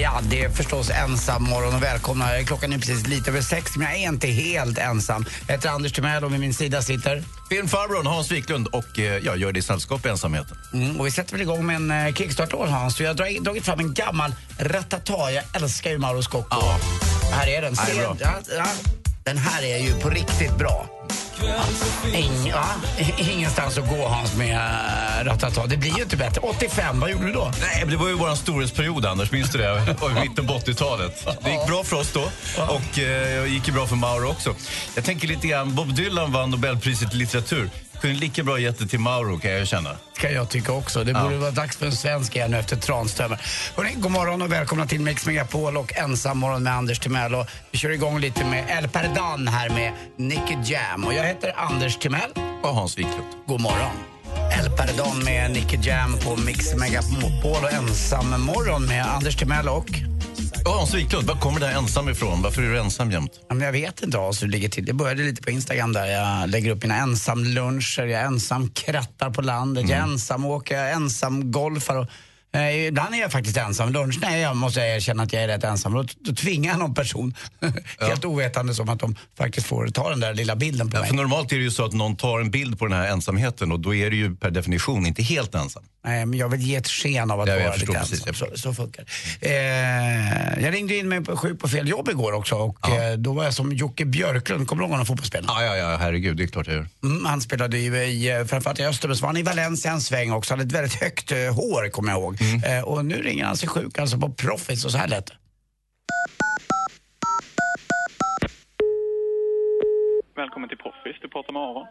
Ja, det är förstås ensam morgon och välkomna. Klockan är precis lite över sex, men jag är inte helt ensam. Jag heter Anders Timell och vid min sida sitter... Filmfarbrorn Hans Wiklund och eh, jag gör dig sällskap i ensamheten. Mm, och vi sätter väl igång med en eh, kickstart-låt, Hans. Vi har dragit, dragit fram en gammal Ratata. Jag älskar ju Mauro Scocco. Ja. Här är den. Det Se- ja, ja, den här är ju på riktigt bra. Ing, ja, ingenstans att gå, Hans, med uh, Ratata. Det blir ju inte bättre. 85, vad gjorde du då? Nej, men det var ju vår storhetsperiod, Anders. Minns du det? I mitten på 80-talet. Det gick bra för oss då och eh, det gick ju bra för Mauro också. Jag tänker lite grann, Bob Dylan vann Nobelpriset i litteratur. Kunde lika bra gett det till Mauro, kan jag känna. kan jag tycka också. Det borde vara dags för en svensk igen nu efter Tranströmer. Hörrni, god morgon och välkomna till Mix Megapol och Ensam morgon med Anders Timell. Och vi kör igång lite med El Perdan här med Nicky Jam. Och jag heter Anders Timell. Och Hans Wiklund. God morgon. El Perdon med Nicky Jam på Mix Megapol och Ensam morgon med Anders Timell och... Och Hans Wiklund, var kommer det här ensam ifrån? Varför är du ensam jämt? Ja, Jag vet inte alls hur det ligger till. Jag började lite på Instagram där jag lägger upp mina ensamluncher, jag ensam krattar på landet, jag ensam åker, jag ensam golfar. Och, eh, ibland är jag faktiskt ensam. Lunch, nej, jag måste erkänna att jag är rätt ensam. Då, då tvingar jag någon person, helt ovetande som att de faktiskt får ta den där lilla bilden på Ja, mig. för normalt är det ju så att någon tar en bild på den här ensamheten och då är du ju per definition inte helt ensam. Nej, men jag vill ge ett sken av att jag vara lite precis, ensam. Så, så funkar det. eh, Jag ringde in mig på, sjuk på fel jobb igår också och Ja. eh, då var jag som Jocke Björklund, kommer du ihåg honom fotbollsspelaren? Ja, ja, ja, herregud, det är klart jag gör. Mm, han spelade ju i, eh, framförallt i Östersund, så var han i Valencia en sväng också, hade ett väldigt högt eh, hår kommer jag ihåg. Mm. Eh, och nu ringer han sig sjuk alltså på Proffs och så här lät. Välkommen till Proffis, du pratar med Aron.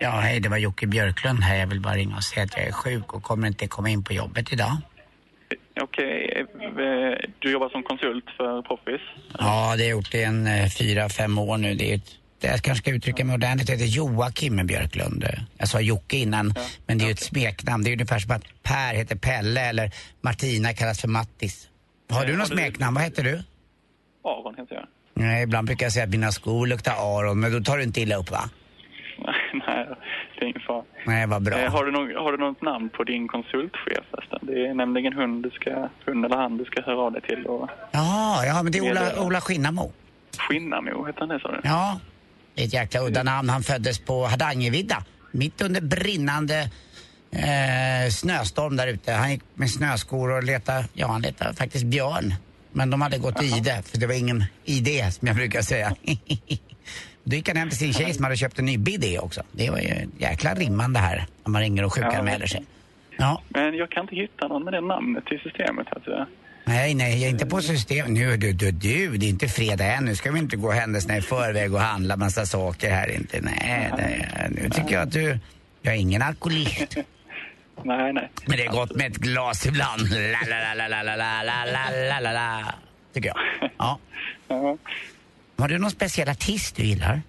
Ja, hej, det var Jocke Björklund här. Jag vill bara ringa och säga att jag är sjuk och kommer inte komma in på jobbet idag. Okej, eh, du jobbar som konsult för Proffis. Ja, det har jag gjort i en eh, fyra, fem år nu. Det är ett, jag kanske ska uttrycka mig ordentligt. Jag heter Joakim Björklund. Jag sa Jocke innan, men det är ju ett smeknamn. Det är ungefär som att Per heter Pelle eller Martina kallas för Mattis. Har du Eh, något smeknamn? Vad heter du? Aron heter jag. Nej, ibland brukar jag säga att mina skor luktar Aron, men då tar du inte illa upp va? Ingen fara. Nej, vad bra. Eh, har, du någon, har du något namn på din konsultchef förresten? Det är nämligen hund, du ska, hund eller han du ska höra av dig till. Och Ja, ja, men det är Ola. Ola Skinnamo. Skinnamo, heter han det sa du? Ja, det är ett jäkla udda namn. Han föddes på Hardangervidda, mitt under brinnande eh, snöstorm där ute. Han gick med snöskor och letade, ja han letade faktiskt björn. Men de hade gått i det, för det var ingen idé som jag brukar säga. Då gick han hem till sin tjej som hade köpt en ny bidé också. Det var ju jäkla rimmande här när man ringer och sjukanmäler sig. Ja, Men jag kan inte hitta någon med det namnet i systemet här tyvärr. nej, nej, jag är inte på system. Nu, du, du, du, det är inte fredag än. Nu ska vi inte gå händelserna i förväg och handla massa saker här inte. Nej, det, nu tycker jag att du, jag är ingen alkoholist. Nej, nej. Men det är gott med ett glas ibland. La, la, la, la, la, la, la, la, la, la, la. Tycker jag. Ja. Har du någon speciell artist du gillar?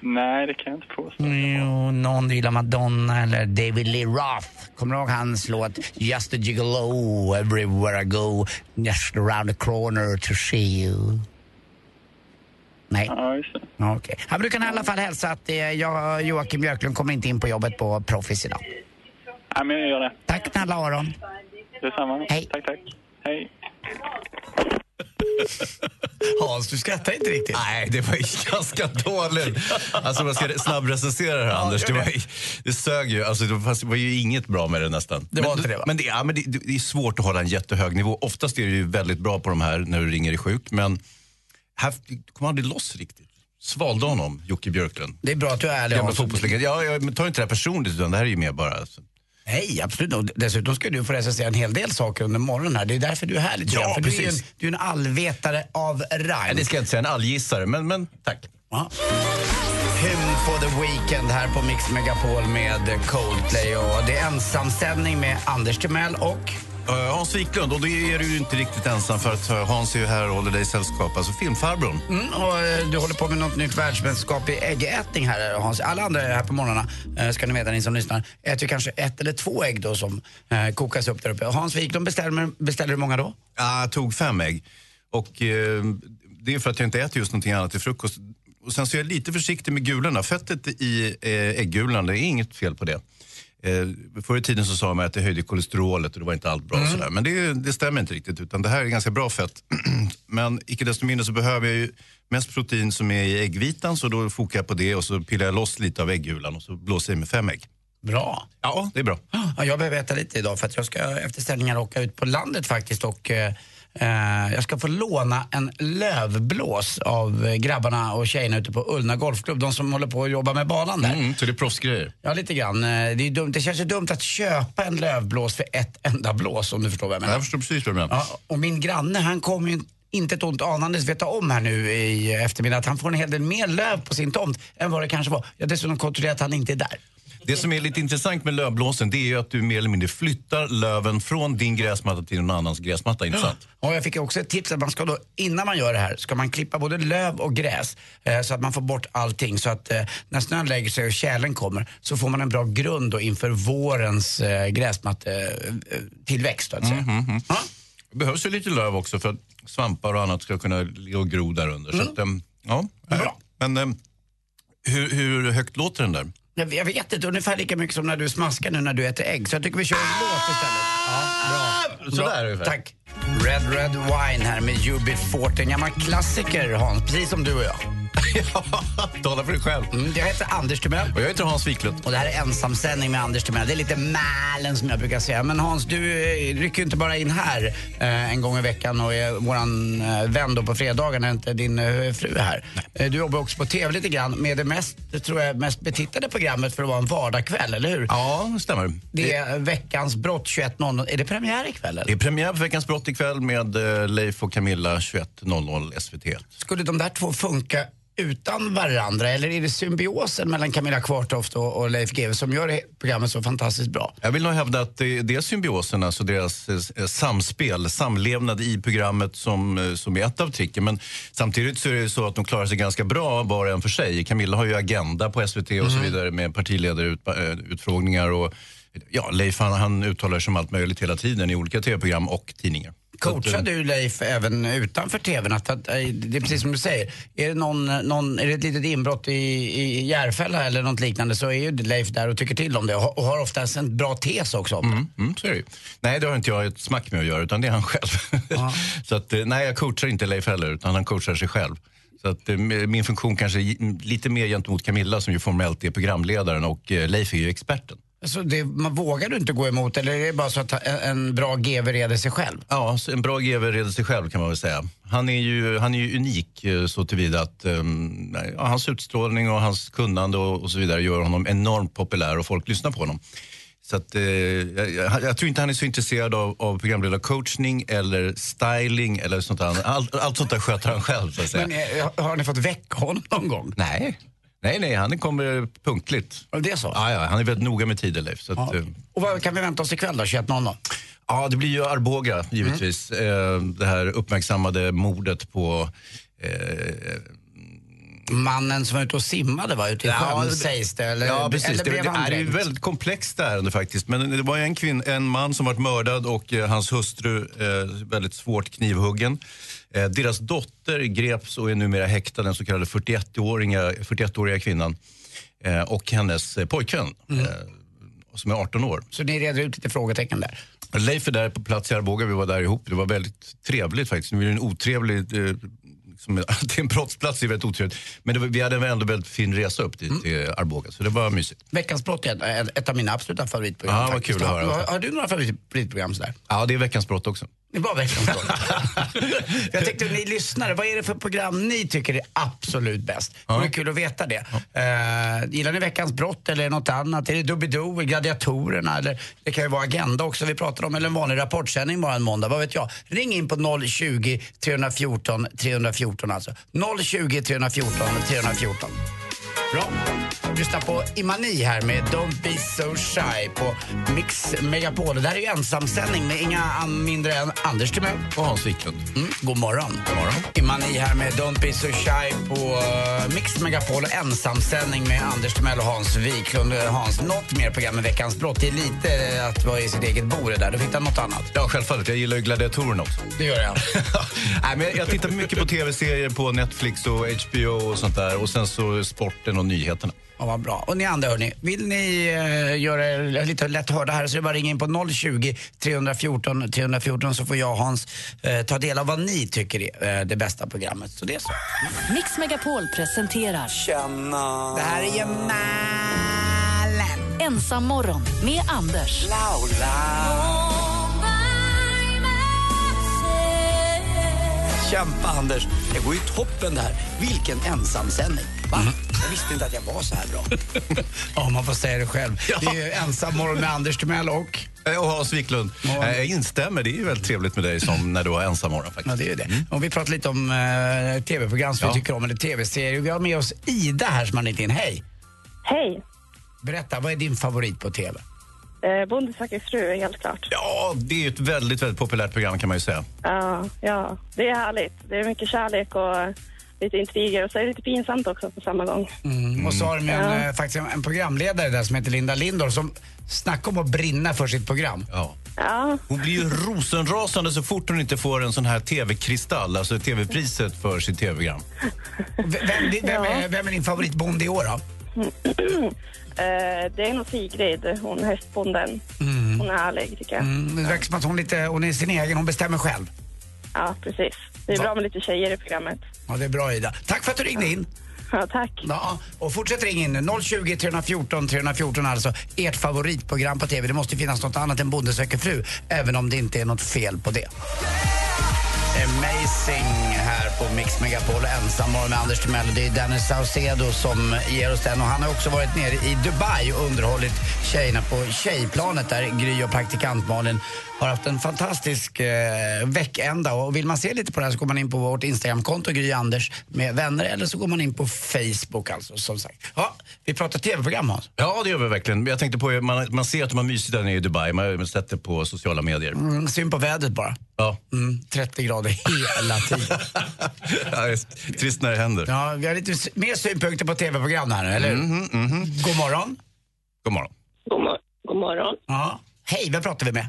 Nej, det kan jag inte påstå. Jo, någon du gillar Madonna eller David Lee Roth. Kommer du ihåg hans låt Just a gigolo everywhere I go Just around the corner to see you? Nej, Ja, just det. Okej. Ja, men du kan i alla fall hälsa att eh, jag, Joakim Björklund kommer inte in på jobbet på Proffis idag. Ja, men jag gör det. Tack snälla Aron. Detsamma. Hej. Tack, tack. Hej. Hans, du skrattar inte riktigt. Nej, det var ganska dåligt. Alltså om jag ska snabbrecensera det här, Anders. gör Det, var, det. det sög ju. Alltså, det, var, det ju inget bra med det nästan. Det var men, inte det, va? Men, det, ja, men det, det är svårt att hålla en jättehög nivå. Oftast är du ju väldigt bra på de här när du ringer i sjuk. Men här kommer aldrig loss riktigt. Svalde honom, Jocke Björklund. Det är bra att du är ärlig. Gamla fotbollslegend. Ja, jag men ta inte det här personligt, utan det här är ju mer bara... Alltså. Nej, absolut. Och dessutom ska du få recensera en hel del saker under morgonen här. Det är därför du är här lite Ja, grann. För du är, en, du är en allvetare av rang. Nej, det ska jag inte säga, en allgissare, men, men tack. Ja. Hymn for the Weekend här på Mix Megapol med Coldplay. Och det är ensamsändning med Anders Timell och... Eh, Hans Wiklund, och då är du ju inte riktigt ensam för att eh, Hans är ju här och håller dig sällskap, alltså filmfarbrorn. Mm, och eh, du håller på med något nytt världsmästerskap i äggätning här Hans. Alla andra här på morgnarna, ska ni veta ni som lyssnar, äter ju kanske ett eller två ägg då som eh, kokas upp där uppe. Hans Wiklund beställer, beställer hur många då? Ja, jag tog fem ägg. Och eh, det är för att jag inte äter just någonting annat till frukost. Och sen så är jag lite försiktig med gulorna. Fettet i eh, äggulan, det är inget fel på det. Eh, förr i tiden så sa man att det höjde kolesterolet och det var inte allt bra. Sådär. Men det, det stämmer inte riktigt, utan det här är ganska bra fett. Men icke desto mindre så behöver jag ju mest protein som är i äggvitan, så då fokar jag på det och så pillar jag loss lite av äggulan och så blåser jag i med fem ägg. Bra. Ja, det är bra. Ja, jag behöver äta lite idag för att jag ska efter ställningar åka ut på landet faktiskt och eh, eh, jag ska få låna en lövblås av grabbarna och tjejerna ute på Ullna Golfklubb. De som håller på att jobba med banan där. Mm, så det är proffsgrejer. Ja, lite grann. Eh, Det, är dumt. det känns ju dumt att köpa en lövblås för ett enda blås om du förstår vad jag menar. Jag förstår precis vad du menar. Ja, och min granne han kommer ju inte ett ont anandes veta om här nu i eftermiddag att han får en hel del mer löv på sin tomt än vad det kanske var. Jag har dessutom kontrollerat att han inte är där. Det som är lite intressant med lövblåsen det är ju att du mer eller mindre flyttar löven från din gräsmatta till någon annans gräsmatta, inte sant? Och jag fick också ett tips att man ska då, innan man gör det här, ska man klippa både löv och gräs eh, så att man får bort allting. Så att eh, när snön lägger sig och tjälen kommer så får man en bra grund då inför vårens eh, gräsmattetillväxt. så att säga. Ja. Det behövs ju lite löv också för att svampar och annat ska kunna ligga och gro där under. Så att, ehm, ja. Bra. Men ehm, hur, hur högt låter den där? Jag, jag vet inte, ungefär lika mycket som när du smaskar nu när du äter ägg. Så jag tycker vi kör en låt istället. Ja, bra. Sådär ungefär. Tack. Red Red Wine här med UB40, en gammal klassiker Hans, precis som du och jag. Ja, tala för dig själv. Mm, jag heter Anders Timell. Och jag heter Hans Wiklund. Och det här är ensamsändning med Anders Timell. Det är lite mälen som jag brukar säga. Men Hans, du eh, rycker ju inte bara in här eh, en gång i veckan och är våran eh, vän då på fredagar när inte din eh, fru är här. Eh, du jobbar också på TV lite grann med det mest, tror jag, mest betittade programmet för att vara en vardagskväll, eller hur? Ja, det stämmer. Det är Veckans brott 21.00. Är det premiär ikväll? Det Eller? är premiär på Veckans brott ikväll med eh, Leif och Camilla 21.00 SVT. Skulle de där två funka utan varandra eller är det symbiosen mellan Camilla Kvartoft och, och Leif GW som gör programmet så fantastiskt bra? Jag vill nog hävda att det det är symbiosen, alltså deras eh, samspel, samlevnad i programmet som, eh, som är ett av tricken. Men samtidigt så är det så att de klarar sig ganska bra var och en för sig. Camilla har ju Agenda på SVT och så vidare med partiledarutfrågningar och ja, Leif han, han uttalar sig om allt möjligt hela tiden i olika tv-program och tidningar. Coachar eh, du Leif även utanför tvn? Att, att, eh, det är precis som du säger, är det, någon, någon, är det ett litet inbrott i, i Järfälla eller något liknande så är ju Leif där och tycker till om det och har, och har oftast en bra tes också om det. Mm, mm, så är det. Nej, det har inte jag ett smack med att göra, utan det är han själv. så att, eh, nej, jag coachar inte Leif heller, utan han coachar sig själv. Så att, min funktion kanske är lite mer gentemot Camilla som ju formellt är programledaren och Leif är ju experten. Så det, man vågar du inte gå emot eller är det bara så att en, bra GV reder sig själv? Ja, en bra GV reder sig själv kan man väl säga. Han är ju, han är ju unik eh, så tillvida att um, ja, hans utstrålning och hans kunnande och, och så vidare gör honom enormt populär och folk lyssnar på honom. Så att, eh, jag, jag, tror inte han är så intresserad av, av programledarcoachning eller styling eller sånt där. Allt, allt sånt där sköter han själv så. Men eh, har ni fått väcka honom någon gång? Nej. Nej, nej, han kommer punktligt. Det är så? Ja, ja, han är väldigt noga med tider, Leif. Så att, Ja. eh, Och vad kan vi vänta oss ikväll då, 21.00? Ja, det blir ju Arboga givetvis. Eh, det här uppmärksammade mordet på... Eh, Mannen som var ute och simmade va, ute i sjön det- sägs det? Eller, ja, precis. eller det, blev det han är väldigt komplext ärende faktiskt. Men det var en, kvinn, en man som varit mördad och eh, hans hustru eh, väldigt svårt knivhuggen. Eh, deras dotter greps och är numera häktad, den så kallade 41-åriga 41 kvinnan. Eh, och hennes eh, pojkvän, Mm. som är 18 år. Så ni reder ut lite frågetecken där? Leif är där på plats i Arboga, vi var där ihop. Det var väldigt trevligt faktiskt. Nu är det en otrevlig... Liksom, att det är en brottsplats är väldigt otrevligt. Men var- vi hade en ändå väldigt fin resa upp dit till Arboga, så det var mysigt. Veckans brott är ett, av mina absoluta favoritprogram. Ja, vad kul att höra. Har, har du några favoritprogram sådär? Ja, det är veckans brott också. Det var veckans brott. jag tänkte, ni lyssnare, vad är det för program ni tycker är absolut bäst? Det vore kul att veta det. Eh, gillar ni veckans brott eller något annat? Är det Doobidoo, Gladiatorerna eller det kan ju vara Agenda också vi pratar om eller en vanlig rapportsändning bara en måndag, vad vet jag? Ring in på 020 314 314 alltså. 020 314 314. Bra. Lyssna på Imani här med Don't be so shy på Mix Megapol. Det här är ju ensamsändning med inga an- mindre än Anders Timell. Och Hans Wiklund. Mm, god morgon. God morgon. Imani här med Don't be so shy på uh, Mix Megapol. Ensamsändning med Anders Timell och Hans Wiklund. Eh, Hans, något mer program med Veckans brott. Det är lite eh, att vara i sitt eget bo det där. Du hittar något annat. Ja, självfallet. Jag gillar ju gladiatorerna också. Det gör jag. Nej, men jag tittar mycket på tv-serier på Netflix och HBO och sånt där. Och sen så sporten och nyheterna. Ja, vad bra. Och ni andra hörni, vill ni eh, göra er lite lätt hörda här så är det bara att ringa in på 020 314 314 så får jag och Hans eh, ta del av vad ni tycker är eh, det bästa programmet. Så det är så. Mix Megapol presenterar Det här är ju Malen. Ensam morgon med Anders. Kämpa Anders, det går ju toppen det här. Vilken ensamsändning. Va? Jag visste inte att jag var så här bra. ja, man får säga det själv. Det är ju ensam morgon med Anders Timell och... Eh, Och Hans Wiklund, Ja. eh, jag instämmer. Det är ju väldigt trevligt med dig som när du har ensamorgon Ja, faktiskt. det är ju det. Och vi pratar lite om eh, tv-program som Ja. vi tycker om, eller tv-serier. Vi har med oss Ida här som har ringt in. Hej! Hej. Berätta, vad är din favorit på tv? Eh, Bonde söker fru, helt klart. Ja, det är ju ett väldigt, väldigt populärt program kan man ju säga. Ja, ja, det är härligt. Det är mycket kärlek och eh, lite intriger och så är det lite pinsamt också på samma gång. Mm. Och så har de en, Ja. eh, faktiskt en, en programledare där som heter Linda Lindor som snackar om att brinna för sitt program. Ja. Ja, Hon blir ju rosenrasande så fort hon inte får en sån här tv-kristall, alltså tv-priset för sitt tv-program. Vem, vem, vem, är, vem är din favoritbonde i år då? eh, det är nog Sigrid, hon hästbonden. Hon är härlig tycker jag. Mm, det verkar som att hon, lite, hon är sin egen, hon bestämmer själv. Ja, precis. Det är Va? bra med lite tjejer i programmet. Ja, det är bra Ida. Tack för att du ringde in. Ja, tack. Ja, och fortsätt ringa in. 020 314 314 alltså. Ert favoritprogram på TV. Det måste finnas något annat än Bonde söker fru, även om det inte är något fel på det. Amazing här på Mix Megapol ensam morgon med Anders Timell. Det är Dennis Saucedo som ger oss den och han har också varit nere i Dubai och underhållit tjejerna på tjejplanet där Gry och praktikant Malin har haft en fantastisk eh, veckända och vill man se lite på det här så går man in på vårt Instagramkonto Gry Anders med vänner eller så går man in på Facebook alltså som sagt. Ja, vi pratar tv-program Hans. Ja, det gör vi verkligen. Jag tänkte på, man, man ser att de har mysigt där nere i Dubai. Man har sett det på sociala medier. Mm, synd på vädret bara. Ja. Mm, 30 grader hela tiden. ja, trist när det händer. Ja, vi har lite mer synpunkter på tv-program här nu, eller hur? Mhm, mhm. God morgon. God morgon. God, mor- god morgon. Ja. Hej, vem pratar vi med?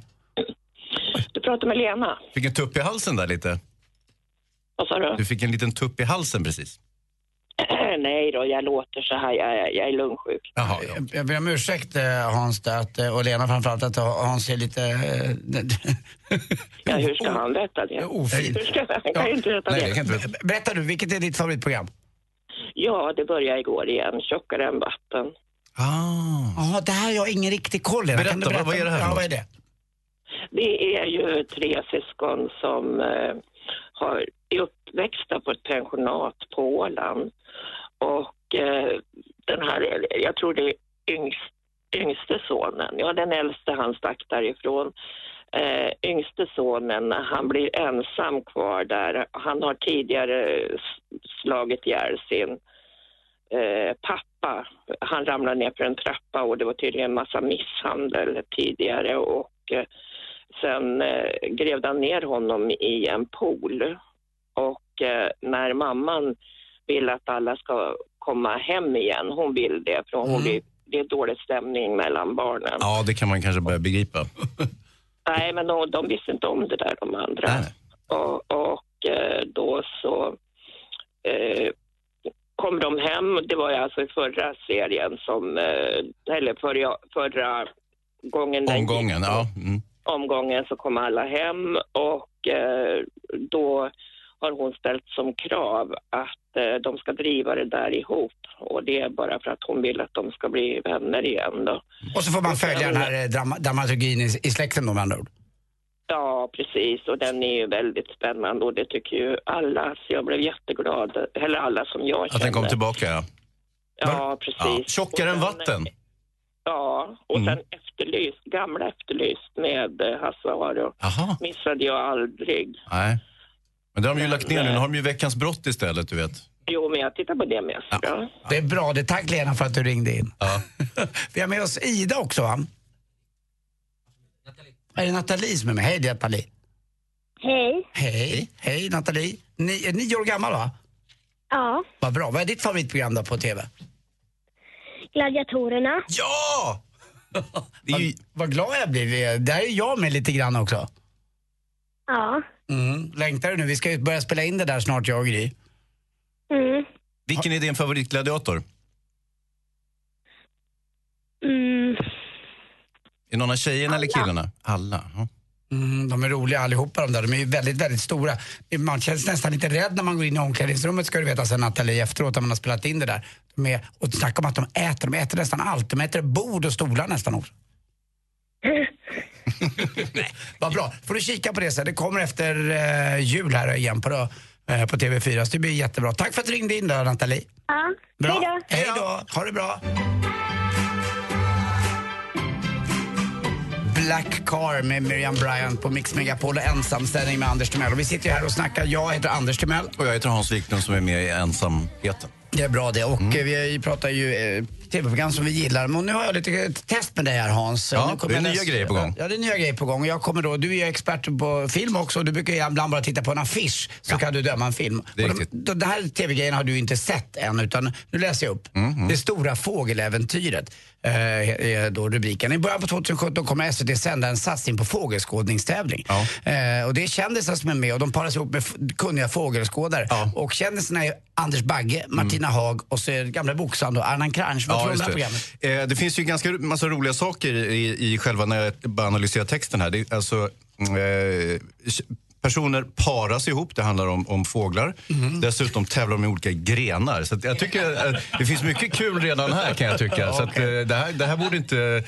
Pratar med Lena. Fick en tupp i halsen där lite. Vad sa du? Du fick en liten tupp i halsen precis. Nej då, jag låter så här. Jag, jag är lungsjuk. Jaha, ja. Jag- Jag ber om ursäkt eh, Hans där, att, eh, och Lena framförallt att Hans är lite... eh, Ja, hur ska han veta det? Ofin. Hur ska, han kan ju inte veta Nej, det. det kan inte veta. Berätta du, vilket är ditt favoritprogram? Ja, det började igår igen. Tjockare än vatten. Ah. Ja, det här har jag ingen riktig koll Lena. Berätta, vad- vad är det här för Ja, något? vad är det? Det är ju tre syskon som eh, har, är uppväxta på ett pensionat på Åland. Och eh, den här, jag tror det är yngst, yngste sonen, ja den äldste han stack därifrån. Eh, yngste sonen, han blir ensam kvar där. Han har tidigare slagit ihjäl sin eh, pappa. Han ramlade ner för en trappa och det var tydligen massa misshandel tidigare och eh, sen eh, grävde han ner honom i en pool. Och eh, när mamman vill att alla ska komma hem igen, hon vill det, för hon Mm. blir, det är dålig stämning mellan barnen. ja, det kan man kanske börja begripa. Nej, men de, de visste inte om det där, de andra. Nej. Och, och eh, då så eh, kom de hem. Det var ju alltså i förra serien som, eh, eller förra, förra gången Omgången, ja. Mm. Omgången så kom alla hem och eh, då har hon ställt som krav att eh, de ska driva det där ihop. Och det är bara för att hon vill att de ska bli vänner igen då. Och så får man följa den här eh, drama, dramaturgin i, i släkten då med andra ord. Ja, precis. Och den är ju väldigt spännande och det tycker ju alla. Så jag blev jätteglad. Eller alla som jag känner. Att den kom tillbaka, ja. Ja, Ja, precis. tjockare Och än vatten. Ja, och Mm. sen Efterlyst, gamla Efterlyst med eh, Hasse Aro Jaha. missade jag aldrig. Nej. Men det har de ju lagt ner nu. Nu har de ju Veckans brott istället, du vet. Jo, men jag tittar på det mest. Ja. Det är bra. Det tack Lena för att du ringde in. Ja. Vi har med oss Ida också va? Är det Nathalie som är med? Hej Nathalie. Hej. Hej. Hej Nathalie. Ni är nio år gammal va? Ja. Vad bra. Vad är ditt favoritprogram då på TV? Gladiatorerna. Ja! Det är ju... Vad glad jag blir. Där är jag med lite grann också. Ja. Mm. Längtar du nu? Vi ska ju börja spela in det där snart jag och Gry. Mm. Vilken är din favoritgladiator? Mm. Är någon av tjejerna eller killarna? Alla. Ja. Mm, de är roliga allihopa de där. De är väldigt, väldigt stora. Man känns nästan lite rädd när man går in i omklädningsrummet ska du veta sen Nathalie efteråt när man har spelat in det där. De är, och snacka om att de äter. De äter nästan allt. De äter bord och stolar nästan också. Nej, vad bra. Får du kika på det sen. Det kommer efter eh, jul här igen på, då, eh, på TV4. Så det blir jättebra. Tack för att du ringde in då Nathalie. Ja. Bra. Hej då. Hej då. Ha det bra. Black Car med Miriam Bryant på Mix Megapol och ensamställning med Anders Timell. Och vi sitter ju här och snackar. Jag heter Anders Timell. Och jag heter Hans Wiklund som är med i Ensamheten. Det är bra det. Och Mm. eh, vi pratar ju eh, tv-program som vi gillar. Men nu har jag lite test med dig här Hans. Ja, det är nya grejer på gång. Ja, det är nya grejer på gång. Och jag kommer då, du är ju expert på film också och du brukar ibland bara titta på en affisch så kan du döma en film. Det är riktigt. de, den här tv-grejen har du inte sett än utan nu läser jag upp. Mm, Det stora fågeläventyret eh, då rubriken. I början på 2017 kommer SVT sända en satsning på fågelskådningstävling. Ja. Eh, och det är kändisar som är med och de paras ihop med kunniga fågelskådare. Ja. Och kändisarna är Anders Bagge, Martina Haag och så är gamla boxaren då Arnan Kranj. Vad tror du om det här programmet? Eh, det finns ju ganska massa roliga saker i, i själva när jag bara analyserar texten här. Det, alltså, eh, personer paras ihop, det handlar om, om fåglar. Mhm. Dessutom tävlar de i olika grenar. Så jag tycker att det finns mycket kul redan här kan jag tycka. Så att, eh, det, här, det här borde inte...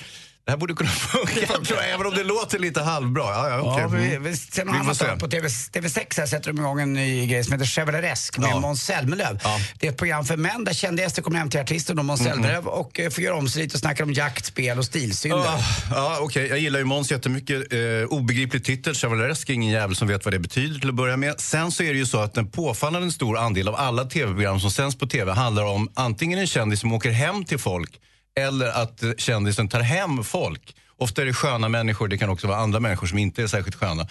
Det här borde kunna funka, tror jag, även om det låter lite halvbra. Ja, ja, okej. Ja, vi, Mm. vi, sen Vi har man se. på TV, TV6 här sätter de igång en ny grej som heter Chevaleresk med Ja. Måns Zelmerlöw. Ja. Det är ett program för män där kända gäster kommer hem till artisten Måns Zelmerlöw och eh, får göra om sig lite och snackar om jakt, spel och stilsynder. Ah, ja, okej. Jag gillar ju Måns jättemycket. Eh, obegriplig titel, Chevaleresk, ingen jävel som vet vad det betyder till att börja med. Sen så är det ju så att en påfallande stor andel av alla tv-program som sänds på tv handlar om antingen en kändis som åker hem till folk eller att kändisen tar hem folk. Ofta är det sköna människor, det kan också vara andra människor som inte är särskilt sköna.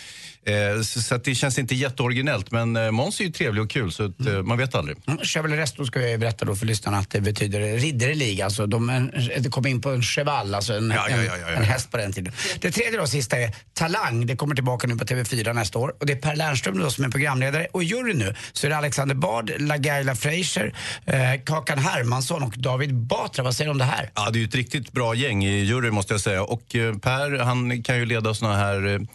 Eh, så så det känns inte jätteoriginellt, men eh, Måns är ju trevlig och kul så att, eh, man vet aldrig. Mm, då ska jag berätta då för lyssnarna att det betyder ridderlig, alltså de, det kom in på en cheval, alltså en, Ja, ja, ja, en häst på den tiden. Det tredje då, sista är Talang, det kommer tillbaka nu på TV4 nästa år och det är Per Lernström då som är programledare och i juryn nu så är det Alexander Bard, LaGaila Frazier, eh, Kakan Hermansson och David Batra. Vad säger du om det här? Ja, det är ju ett riktigt bra gäng i juryn måste jag säga. Och eh, Per, han kan ju leda såna här,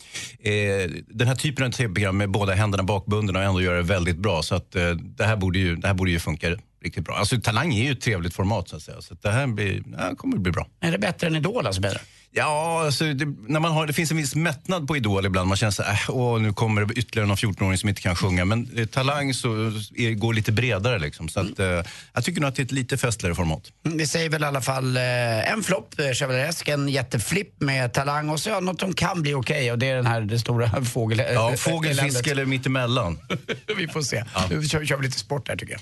eh, den här typen av tv-program med båda händerna bakbundna och ändå göra det väldigt bra. Så att eh, det, här borde ju, det här borde ju funka riktigt bra. Alltså Talang är ju ett trevligt format så att säga. Så att det här blir, ja, kommer att bli bra. Är det bättre än Idol alltså? Bättre? Ja, alltså, det, när man har, det finns en viss mättnad på Idol ibland. Man känner så här, äh, åh, nu kommer det ytterligare någon 14-åring som inte kan sjunga. Men eh, Talang så är, går lite bredare liksom. Så att, eh, jag tycker nog att det är ett lite festligare format. Mm, Vi säger väl i alla fall eh, en flopp, eh, Chevaleresk, en jätteflipp med Talang och så ja, något som kan bli okej och det är den här det stora fågel... eh, Ja, eh, fågel, eländet. fisk eller mittemellan. Vi får se. Nu kör, kör vi lite sport här tycker jag.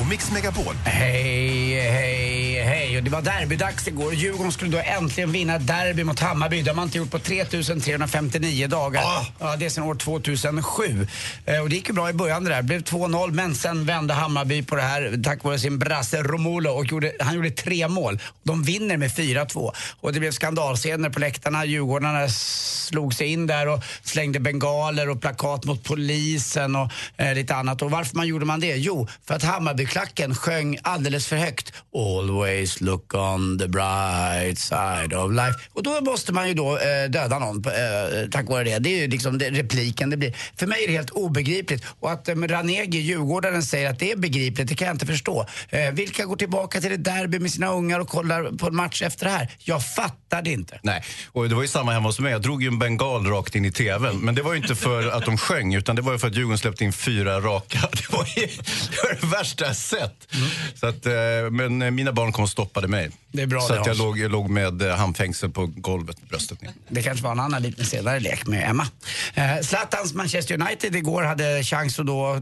och Mix Megapol. Hej, hej, hej. Och det var derbydags igår. Djurgården skulle då äntligen vinna derby mot Hammarby. Det har man inte gjort på 3359 dagar. Ja, det är sedan år 2007. Eh, och det gick ju bra i början det där. Det blev 2-0 men sen vände Hammarby på det här tack vare sin brasse Romulo och gjorde, han gjorde tre mål. De vinner med 4-2. Och det blev skandalscener på läktarna. Djurgårdarna slog sig in där och slängde bengaler och plakat mot polisen och eh, lite annat. Och varför man gjorde man det? Jo, för att högerklacken sjöng alldeles för högt. Always look on the bright side of life. Och då måste man ju då eh, döda någon på, eh, tack vare det. Det är ju liksom det, repliken det blir. För mig är det helt obegripligt. Och att eh, Ranegi, Djurgårdaren, säger att det är begripligt, det kan jag inte förstå. Eh, vilka går tillbaka till ett derby med sina ungar och kollar på en match efter det här? Jag fattar det inte. Nej, och det var ju samma hemma hos mig. Jag drog ju en bengal rakt in i tvn. Men det var ju inte för att de sjöng, utan det var ju för att Djurgården släppte in fyra raka. Det var ju det, var det värsta jag sett. Så att, eh, men eh, mina barn kom och stoppade mig. Det är bra Så det, att jag låg, jag låg med eh, handfängsel på golvet, bröstet ner. Det kanske var en annan liten senare lek med Emma. Eh, Zlatans Manchester United igår hade chans att då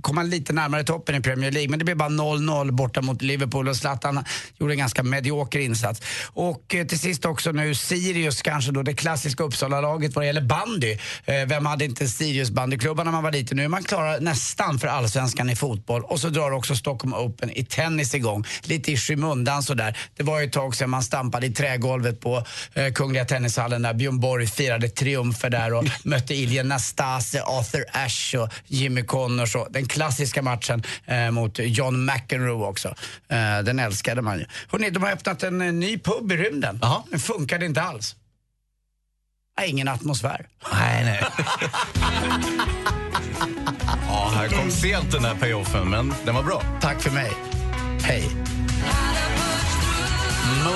komma lite närmare toppen i Premier League. Men det blev bara 0-0 borta mot Liverpool och Zlatan gjorde en ganska medioker insats. Och eh, till sist också nu Sirius, kanske då det klassiska Uppsala-laget vad det gäller bandy. Eh, vem hade inte Sirius bandyklubbar när man var liten? Nu är man klara nästan för allsvenskan i fotboll. Och så drar också Stockholm Open i tennis igång. Lite i skymundan sådär. Det var ju ett tag sedan man stampade i trägolvet på eh, Kungliga Tennishallen där Björn Borg firade triumfer där och mötte Ilja Nastase, Arthur Ashe och Jimmy Connors och den klassiska matchen eh, mot John McEnroe också. Eh, den älskade man ju. Hörrni, de har öppnat en eh, ny pub i rymden. Den funkade inte alls. Nej, ingen atmosfär. Nej, nej. ja, här kom sent den här payoffen, men den var bra. Tack för mig. Hej.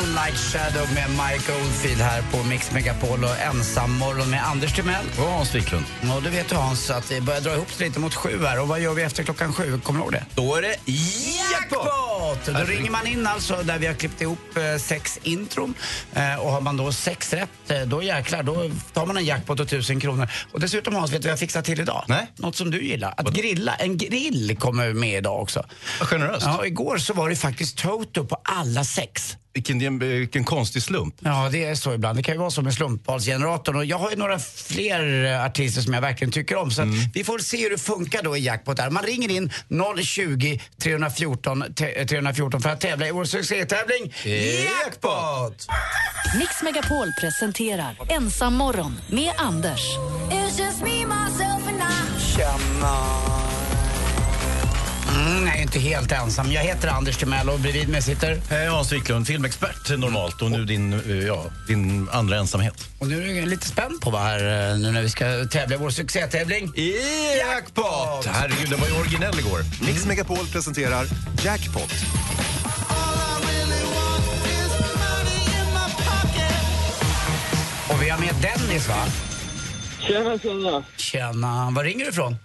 Moonlight Shadow med Mike Oldfield här på Mix Megapol och ensam morgon med Anders Timell. Och Hans Wiklund. Och du vet du Hans att det börjar dra ihop sig lite mot sju här. Och vad gör vi efter klockan sju? Kommer du ihåg det? Då är det Jackpot! Då ringer man in alltså där vi har klippt ihop eh, sex intron. Eh, och har man då sex rätt, eh, då jäklar, då tar man en jackpot och tusen kronor. Och dessutom Hans, vet du vad jag fixar till idag? Nej. Något som du gillar. Att grilla. En grill kommer med idag också. Vad generöst. Ja, igår så var det faktiskt Toto på alla sex. Vilken, vilken konstig slump. Ja, det är så ibland. Det kan ju vara så med slumpvalsgeneratorn. Och jag har ju några fler eh, artister som jag verkligen tycker om. Så att vi får se hur det funkar då i jackpot där. Man ringer in 020 314 te- 314 för att tävla i vår succétävling Jackpot! Mix Megapol presenterar Ensam morgon med Anders. Mm, jag är inte helt ensam. Jag heter Anders Timell och bredvid mig sitter... Hej, Hans Wiklund, filmexpert normalt och nu din, eh, ja, din andra ensamhet. Och nu är jag lite spänd på vad här eh, nu när vi ska tävla i vår succétävling Jackpot! Herregud, den var ju originell igår. Mix Megapol presenterar Jackpot. Och vi har med Dennis va? Tjena, tjena. Tjena. Var ringer du ifrån?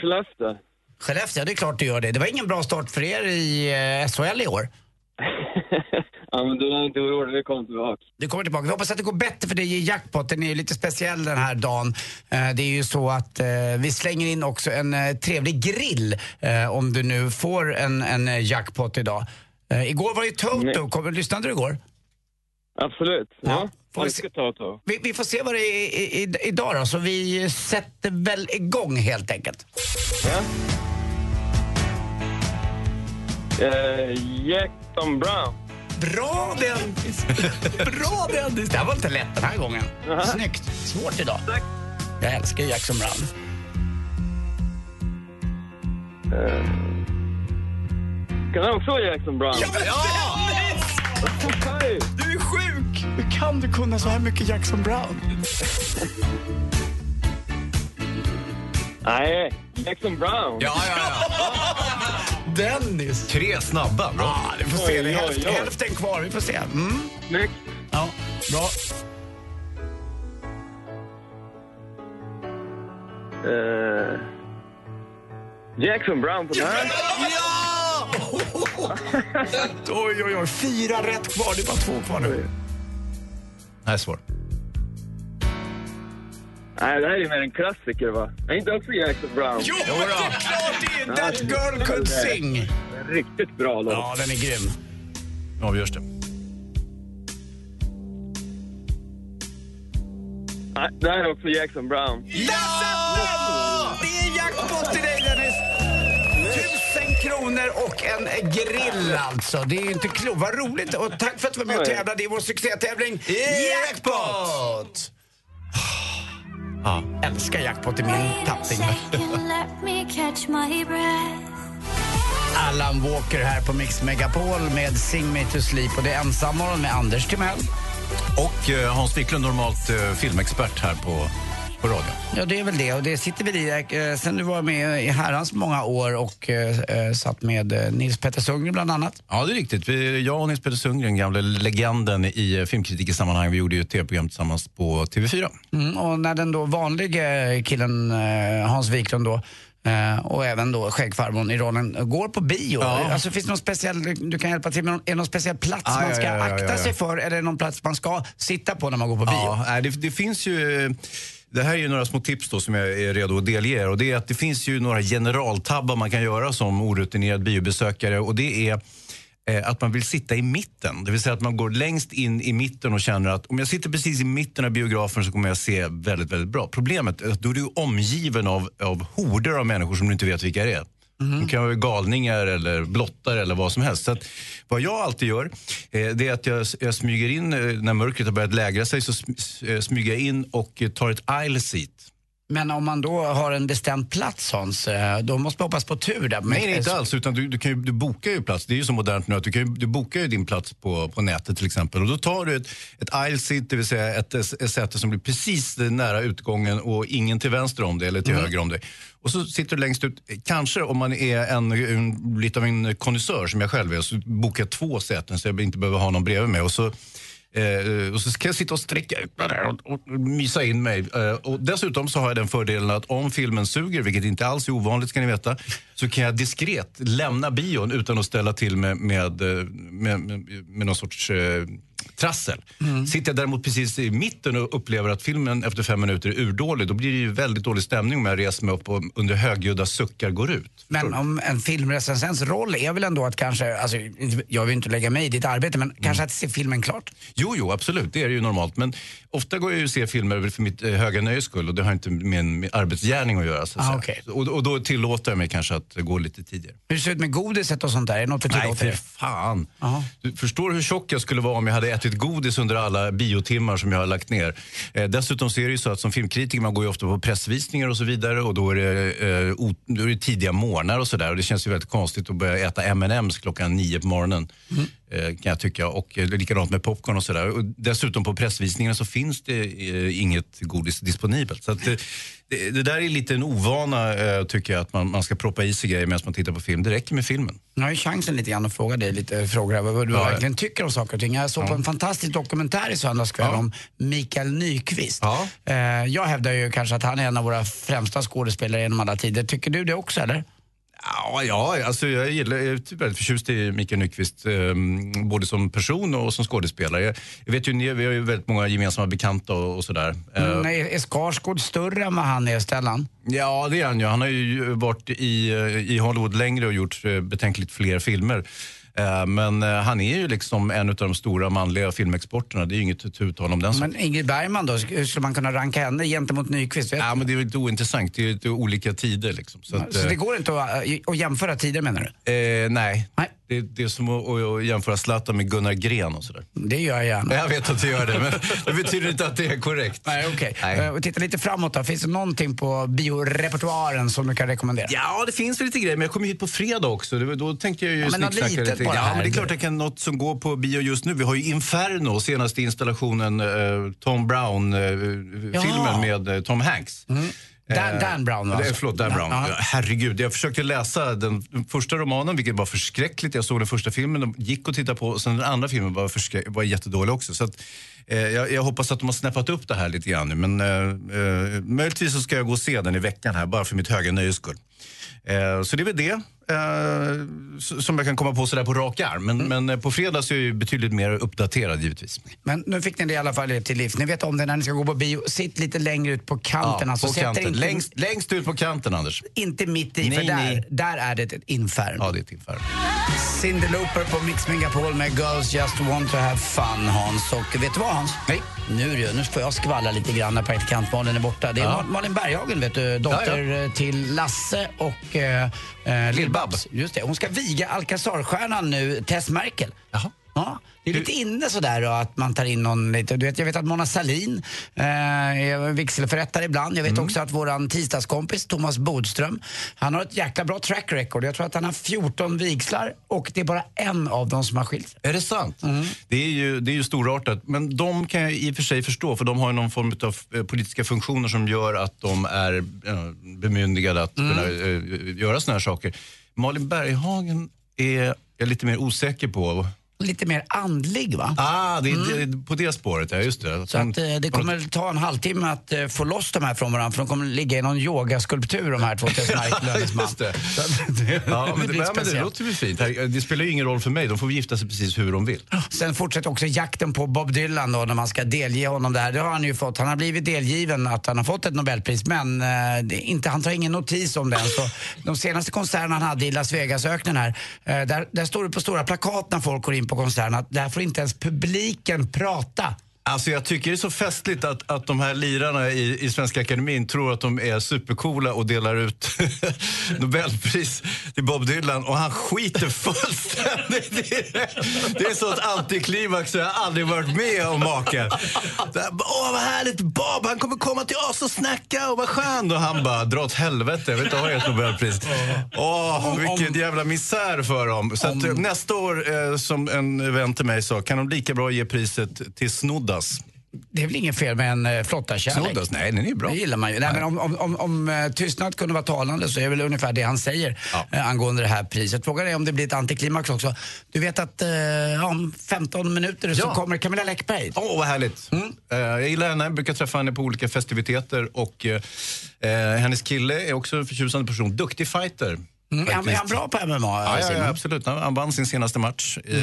Skellefteå. Skellefteå, det är klart du gör det. Det var ingen bra start för er i eh, SHL i år. Ja, men du är inte orolig, vi kommer tillbaka. Du kommer tillbaka. Vi hoppas att det går bättre för dig i jackpot. Den är ju lite speciell den här dagen. Eh, Det är ju så att eh, vi slänger in också en eh, trevlig grill om du nu får en, en jackpot idag. Igår var ju Toto. Kom, lyssnade du igår? Absolut. Ja. Får vi, se, vi, vi får se vad det är i, i, idag då, så vi sätter väl igång helt enkelt. Ja. Eh, Jackson Brown. Bra Dennis! Bra Dennis! Det här var inte lätt den här gången. Snyggt. Svårt idag. Tack. Jag älskar Jackson Brown. Eh, kan han också Jackson Brown? Ja! Du är sjuk! Hur kan du kunna så här mycket Jackson Brown? Nej, Jackson Brown. Ja, ja, ja. Dennis! Tre snabba. Bra. Ja, vi får se. Det är Oj, oj, hälften, oj. hälften kvar. Vi får se. Mm. Snyggt. Ja, bra. Eh, Jackson Brown på den här. Ja! oj, oj, oj. Fyra rätt kvar. Det är bara två kvar nu. Det här är svårt. Nej, det här är mer en klassiker va? Är inte också Jackson Brown? Jo, det är klart det är! That girl could sing. Riktigt bra låt. Ja, den är grym. Nu avgörs det. Nej, det här är också Jackson Brown. Ja! Det är jackpot till dig Dennis! Tusen kronor och en grill alltså. Det är inte klokt. Vad roligt. Och tack för att du var med och tävlade i vår succétävling Jackpot! Ja. Älskar jackpot i min tappning. Allan Walker här på Mix Megapol med Sing Me To Sleep och det är Ensammorgon med Anders Timell. Och eh, Hans Wiklund, normalt eh, filmexpert här på, på radion. Ja, det är väl det. Och det sitter väl i. Eh, sen du var med i herrans många år och eh, eh, satt med eh, Nils Petter Sundgren bland annat. Ja, det är riktigt. Vi, jag och Nils Petter Sundgren, gamla legenden i filmkritikersammanhang, vi gjorde ju ett tv-program tillsammans på TV4. Mm, och när den då vanliga killen Hans Wiklund då och även då skäggfarbrorn i rollen går på bio. Ja. Alltså finns det någon speciell, du kan hjälpa till med någon, är det någon speciell plats Ah, man ska ja, ja, akta sig för eller är det någon plats man ska sitta på när man går på bio? Ja, det, det finns ju... Det här är ju några små tips då som jag är redo att delge er. Och det är att det finns ju några generaltabbar man kan göra som orutinerad biobesökare. Och det är eh, att man vill sitta i mitten. Det vill säga att man går längst in i mitten och känner att om jag sitter precis i mitten av biografen så kommer jag se väldigt, väldigt bra. Problemet är att då är du omgiven av, av horder av människor som du inte vet vilka det är. De kan vara galningar eller blottare eller vad som helst. Så att, vad jag alltid gör eh, det är att jag, jag smyger in, eh, när mörkret har börjat lägra sig så eh, smyger jag in och eh, tar ett aisle seat. Men om man då har en bestämd plats Hans, då måste man hoppas på tur där. Nej, inte alls. Utan du, du, kan ju, du bokar ju plats. Det är ju så modernt nu att du, kan ju, du bokar ju din plats på, på nätet till exempel. Och då tar du ett, ett aisle seat, det vill säga ett, ett säte som blir precis nära utgången och ingen till vänster om dig eller till Mm. höger om dig. Och så sitter du längst ut. Kanske om man är en, en, lite av en konnässör som jag själv är så bokar jag två säten så jag inte behöver ha någon bredvid mig. Och så Eh, och så ska jag sitta och sträcka ut mig och, och mysa in mig. Eh, och dessutom så har jag den fördelen att om filmen suger, vilket inte alls är ovanligt ska ni veta, så kan jag diskret lämna bion utan att ställa till med, med, eh, med, med, med någon sorts eh, trassel. Sitter jag däremot precis i mitten och upplever att filmen efter fem minuter är urdålig, då blir det ju väldigt dålig stämning om jag reser mig upp och under högljudda suckar går ut. Men om en filmrecensents roll är väl ändå att kanske, alltså, jag vill inte lägga mig i ditt arbete, men kanske att se filmen klart? Jo, jo, absolut. Det är det ju normalt. Men ofta går jag ju och ser filmer för mitt eh, höga nöjes skull och det har inte med med arbetsgärning att göra. Så att Ah, okej. och, och då tillåter jag mig kanske att gå lite tidigare. Hur ser det ut med godiset och sånt där? Är det något du Nej, tillåter? för fan. Du förstår hur tjock jag skulle vara om jag hade ätit godis under alla biotimmar som jag har lagt ner. Eh, dessutom så är det ju så att som filmkritiker man går ju ofta på pressvisningar och så vidare och då är det, eh, o- då är det tidiga morgnar och sådär och det känns ju väldigt konstigt att börja äta M&M's klockan nio på morgonen. Mm kan jag tycka. Och eh, likadant med popcorn och sådär. Dessutom på pressvisningarna så finns det eh, inget godis disponibelt. Så eh, det, det där är lite en ovana eh, tycker jag att man, man ska proppa i sig grejer medan man tittar på film. Det räcker med filmen. Nu har ju chansen lite grann att fråga dig lite frågor här, vad du Ja, ja. verkligen tycker om saker och ting. Jag såg på en fantastisk dokumentär i söndags kväll om Mikael Nyqvist. Eh, jag hävdar ju kanske att han är en av våra främsta skådespelare genom alla tider. Tycker du det också eller? Ja, ja alltså jag, gillar, jag är typ väldigt förtjust i Mikael Nyqvist, eh, både som person och som skådespelare. Jag, jag vet ju, ni- vi har ju väldigt många gemensamma bekanta och, och sådär. Eh, Mm, är, är Skarsgård större än vad han är, Stellan? Ja, det är han ju. Han har ju varit i, eh, i Hollywood längre och gjort eh, betänkligt fler filmer. Eh, Men eh, han är ju liksom en av de stora manliga filmexporterna. Det är ju inget tu tal om den saken. Men Ingrid Bergman då, skulle man kunna ranka henne gentemot Nyqvist? Vet Ja, men det är ju lite ointressant. Det är ju olika tider. Liksom. Så, att, Så eh, det går inte att, att jämföra tider menar du? eh, nej. Det, det är som att, att jämföra Zlatan med Gunnar Gren och sådär. Det gör jag gärna. Jag vet att du gör det, men det betyder inte att det är korrekt. Nej, okej. Nej. Eh, Och titta lite framåt då. Finns det någonting på biorepertoaren som du kan rekommendera? Ja, det finns väl lite grejer, men jag kommer hit på fredag också. Det, då tänkte jag ju Ja, snicksnacka lite. Ja, här. men det är klart jag kan något som går på bio just nu. Vi har ju Inferno, senaste installationen, eh, Tom Brown-filmen Ja. med eh, Tom Hanks. Dan, Eh, Dan Brown är- Förlåt, Dan Brown. ja. Herregud, jag försökte läsa den första romanen, vilket var förskräckligt. Jag såg den första filmen gick och tittade på och sen den andra filmen var, var jättedålig också. Så att, eh, jag, jag hoppas att de har snäppat upp det här lite grann nu. Men eh, eh, möjligtvis så ska jag gå och se den i veckan här, bara för mitt höga nöjes skull. Eh, så det är väl det eh, som jag kan komma på sådär på rak arm. Men, men eh, på fredag så är jag ju betydligt mer uppdaterad givetvis. Men nu fick ni det i alla fall till livs. Ni vet om det när ni ska gå på bio. Sitt lite längre ut på kanten. Ja, alltså, på kanten. Inte, Längst, längst ut på kanten, Anders. inte mitt i, Nej, för där, nej. där är det ett inferno. Ja, det är ett inferno. Cyndi Lauper på Mix Megapol med Girls Just Want To Have Fun, Hans. Och vet du vad, Hans? Nej. Nu, nu får jag skvallra lite grann när praktikant Malin är borta. Det är Ja. Mal- Malin Berghagen, vet du, dotter eh, till Lasse och eh, eh, Lill-Babs. Just det, hon ska viga Alcazar-stjärnan nu, Tess Merkel. Jaha. Ja, det är lite inne sådär då, att man tar in någon lite. Du vet, jag vet att Mona Salin eh, är vigselförrättare ibland. Jag vet Mm. också att våran tisdagskompis Thomas Bodström, han har ett jäkla bra track record. Jag tror att han har 14 vigslar och det är bara en av dem som har skilt. Är det sant? Det, är ju, det är ju storartat. Men de kan jag i och för sig förstå, för de har ju någon form av eh, politiska funktioner som gör att de är eh, bemyndigade att kunna eh, göra såna här saker. Malin Berghagen är jag lite mer osäker på lite mer andlig va? Ah, det är det- på det spåret, ja just det. Så att, eh, det kommer ta en halvtimme att eh, få loss de här från varandra för de kommer ligga i någon yogaskulptur de här två till Mark Lönnensman. Just det. Så att det, Ja, men det, ja, men det låter väl fint. Det spelar ju ingen roll för mig. De får gifta sig precis hur de vill. Sen fortsätter också jakten på Bob Dylan då när man ska delge honom det här. Det har han ju fått. Han har blivit delgiven att han har fått ett Nobelpris men eh, det inte, han tar ingen notis om den. Så de senaste konserterna han hade i Las Vegas-öknen här, eh, där, där står det på stora plakat när folk går in på konserten att där får inte ens publiken prata. Alltså jag tycker det är så festligt att, att de här lirarna i, i Svenska Akademin tror att de är supercoola och delar ut Nobelpris till Bob Dylan och han skiter fullständigt i det. Det är så ett antiklimax så jag har aldrig varit med om maken. Åh vad härligt, Bob han kommer komma till oss och snacka och vad skön. Och han bara, dra åt helvete, jag vill inte ha ert Nobelpris. Åh, vilken jävla misär för dem. Så att, nästa år, eh, som en vän till mig sa, kan de lika bra ge priset till Snoddas. Det är väl inget fel med en uh, flottarkärlek? Snoddas? Nej, den är bra. Det gillar man ju. Nej, men om, om, om, om eh, tystnad kunde vara talande så är det väl ungefär det han säger eh, angående det här priset. Frågan är om det blir ett antiklimax också. Du vet att eh, om 15 minuter så Ja. kommer Camilla Läckberg. Åh, vad härligt. Eh, jag gillar henne, jag brukar träffa henne på olika festiviteter och eh, eh, hennes kille är också en förtjusande person. Duktig fighter. Mm, är, han, är faktiskt. han bra på MMA? Ja, ja, ja, absolut. Han han vann sin senaste match. Eh,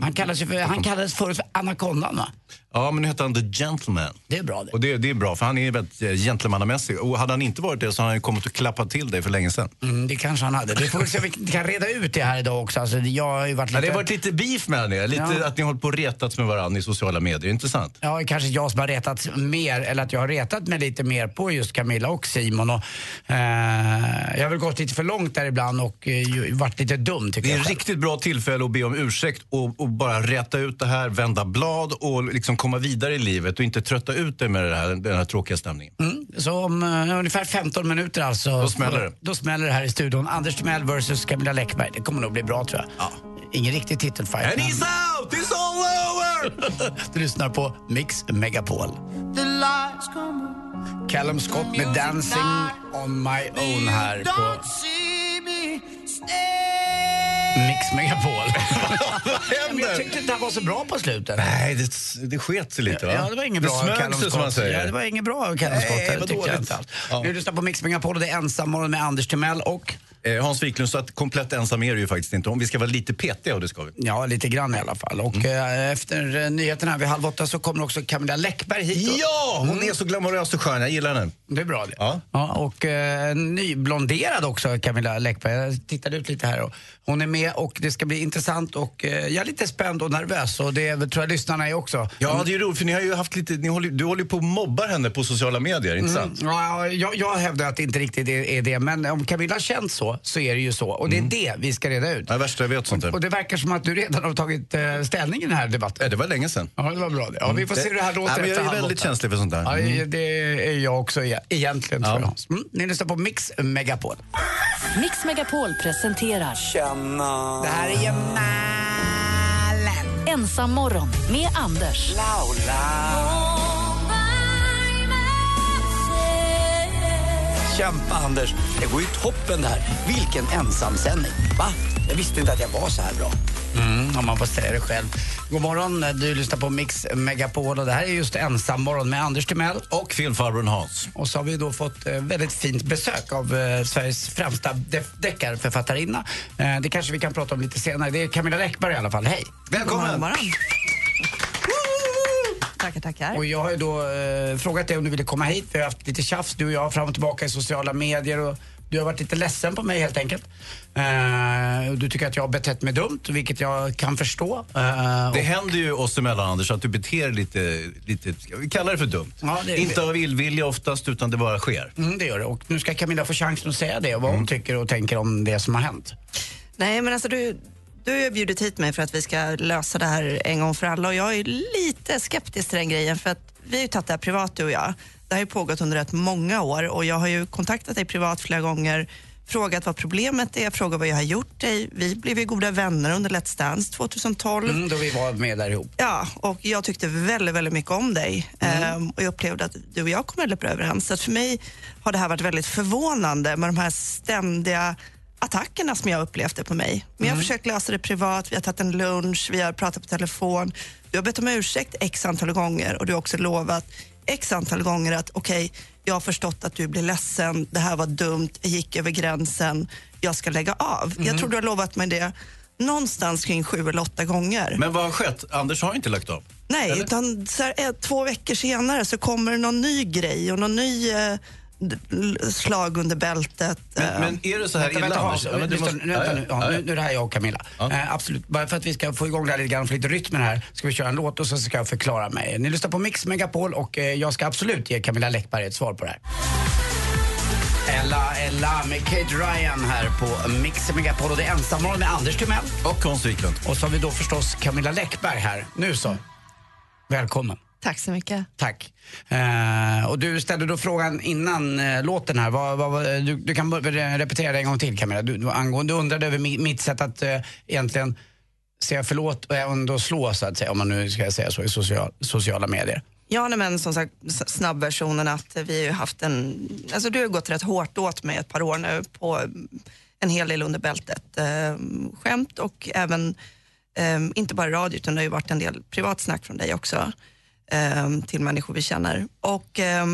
Han, kallas ju för, han kallades förut för Anacondan va? Ja, men nu heter han The Gentleman. Det är bra det. Och det, det är bra, för han är väldigt eh, gentlemannamässig. Och hade han inte varit det så hade han ju kommit och klappat till dig för länge sedan. Mm, det kanske han hade. Vi får väl se vi kan reda ut det här idag också. Alltså, jag har ju varit Ja, lite... det har varit lite beef mellan er. Lite Ja. att ni har hållit på och retats med varandra i sociala medier. Intressant. Ja, kanske jag som har retat mer, eller att jag har retat mig lite mer på just Camilla och Simon. Och, eh, jag har väl gått lite för långt där ibland och eh, varit lite dum tycker Det är jag ett riktigt bra tillfälle att be om ursäkt och, och bara rätta ut det här, vända blad och liksom komma vidare i livet och inte trötta ut dig med det här, den här tråkiga stämningen. Mm, så om eh, ungefär 15 minuter alltså. Då smäller det. Då smäller det här i studion. Anders Timell versus Camilla Läckberg. Det kommer nog bli bra tror jag. Ingen riktig titelfight. And men- he's out! It's all over! Du lyssnar på Mix Megapol. Callum Scott med Dancing on my own här på Mix Megapol. Men jag tyckte inte han var så bra på slutet. Nej, det, det sket sig lite va? Ja, det var inget bra Det smög Callum sig som man Scott. säger. Ja, det var inget bra Callum Scott. Nej, vad dåligt. Nu lyssnar på Mix Megapol och det är Ensammorgon med Anders Timell och Hans Wiklund, så att komplett ensam är du ju faktiskt inte. Om vi ska vara lite petiga och det ska vi. Ja, lite grann i alla fall. Och Mm. eh, efter eh, nyheterna här vid halv åtta så kommer också Camilla Läckberg hit. och- Ja, hon är så glamorös och skön. Jag gillar henne. Det är bra det. Ja. Ja, och eh, nyblonderad också, Camilla Läckberg. Jag tittade ut lite här och hon är med och det ska bli intressant och eh, jag är lite spänd och nervös och det tror jag lyssnarna är också. Ja, det är roligt för ni har ju haft lite, ni håller, du håller ju på och mobbar henne på sociala medier, inte sant? Mm, ja, jag, jag hävdar att det inte riktigt är, är det, men om Camilla känt så, så är det ju så. Och det är det vi ska reda ut. Det är värsta jag vet sånt. Och det verkar som att du redan har tagit eh, ställning i den här debatten. Ja, det var länge sedan. Ja, det var bra det. Ja, vi får se hur det här låter ja, Jag är väldigt känslig för sånt där. Ja, Mm. det är jag också e- egentligen, tror jag. Mm, ni lyssnar på Mix Megapol. Mix Megapol presenterar Känna. Det här är ju Malen. Ensam morgon med Anders. Kämpa Anders, det går ju toppen det här. Vilken ensamsändning. Va? Jag visste inte att jag var så här bra. Mm, om man får säga det själv. God morgon, du lyssnar på Mix Megapol och det här är just Ensam morgon med Anders Timell. Och filmfarbrorn Hans. Och så har vi då fått eh, väldigt fint besök av eh, Sveriges främsta de- deckarförfattarinna. Eh, det kanske vi kan prata om lite senare. Det är Camilla Läckberg i alla fall. Hej! Välkommen! God morgon. Tackar, tackar. Och jag har ju då eh, frågat dig om du ville komma hit. Vi har haft lite tjafs du och jag fram och tillbaka i sociala medier. Och du har varit lite ledsen på mig helt enkelt. Eh, du tycker att jag har betett mig dumt, vilket jag kan förstå. Eh, Det och- händer ju oss emellan Anders att du beter dig lite, lite vi kalla det för dumt. Ja, det- Inte av illvilja oftast utan det bara sker. Mm, det gör det. Och nu ska Camilla få chansen att säga det och vad hon tycker och tänker om det som har hänt. Nej, men alltså du, du har ju bjudit hit mig för att vi ska lösa det här en gång för alla och jag är lite skeptisk till den grejen för att vi har ju tagit det här privat du och jag. Det har ju pågått under rätt många år och jag har ju kontaktat dig privat flera gånger frågat vad problemet är, frågat vad jag har gjort dig. Vi blev ju goda vänner under Let's Dance 2012. Mm, då vi var med där ihop. Ja, och jag tyckte väldigt, väldigt mycket om dig. Mm. Ehm, och jag upplevde att du och jag kom väldigt bra överens. Så för mig har det här varit väldigt förvånande med de här ständiga attackerna som jag upplevde på mig. Men jag har försökt lösa det privat, vi har tagit en lunch, vi har pratat på telefon. Du har bett om ursäkt x antal gånger och du har också lovat x antal gånger att okej, jag har förstått att du blir ledsen, det här var dumt, jag gick över gränsen, jag ska lägga av. Jag tror du har lovat mig det någonstans kring sju eller åtta gånger. Men vad har skett? Anders har inte lagt av. Nej, Eller? utan så här, ett, två veckor senare så kommer det någon ny grej och någon ny eh, slag under bältet. Men, men är det så här Vänta, illa, vänta, Ja, nu, vänta nu, ja, Ja, nu, nu är det här jag och Camilla. Eh, absolut, bara för att vi ska få igång det här lite grann, få lite rytm i det här, ska vi köra en låt och så ska jag förklara mig. Ni lyssnar på Mix Megapol och eh, jag ska absolut ge Camilla Läckberg ett svar på det här. Ella, Ella med Kate Ryan här på Mix Megapol och det är ensammål med Anders Timell. Och Hans Wiklund. Och så har vi då förstås Camilla Läckberg här. Nu så. Välkommen. Tack så mycket. Tack. Eh, och du ställde då frågan innan eh, låten här. Vad, vad, du, du kan repetera det en gång till Camilla. Du, du, angående, du undrade över mi, mitt sätt att eh, egentligen säga förlåt och ändå slå så att säga, om man nu ska säga så i social, sociala medier. Ja, nej, men som sagt snabbversionen att vi har haft en, alltså du har gått rätt hårt åt mig ett par år nu på en hel del under bältet. Eh, skämt och även, eh, inte bara radio utan det har ju varit en del privatsnack från dig också. Eh, till människor vi känner. Och eh,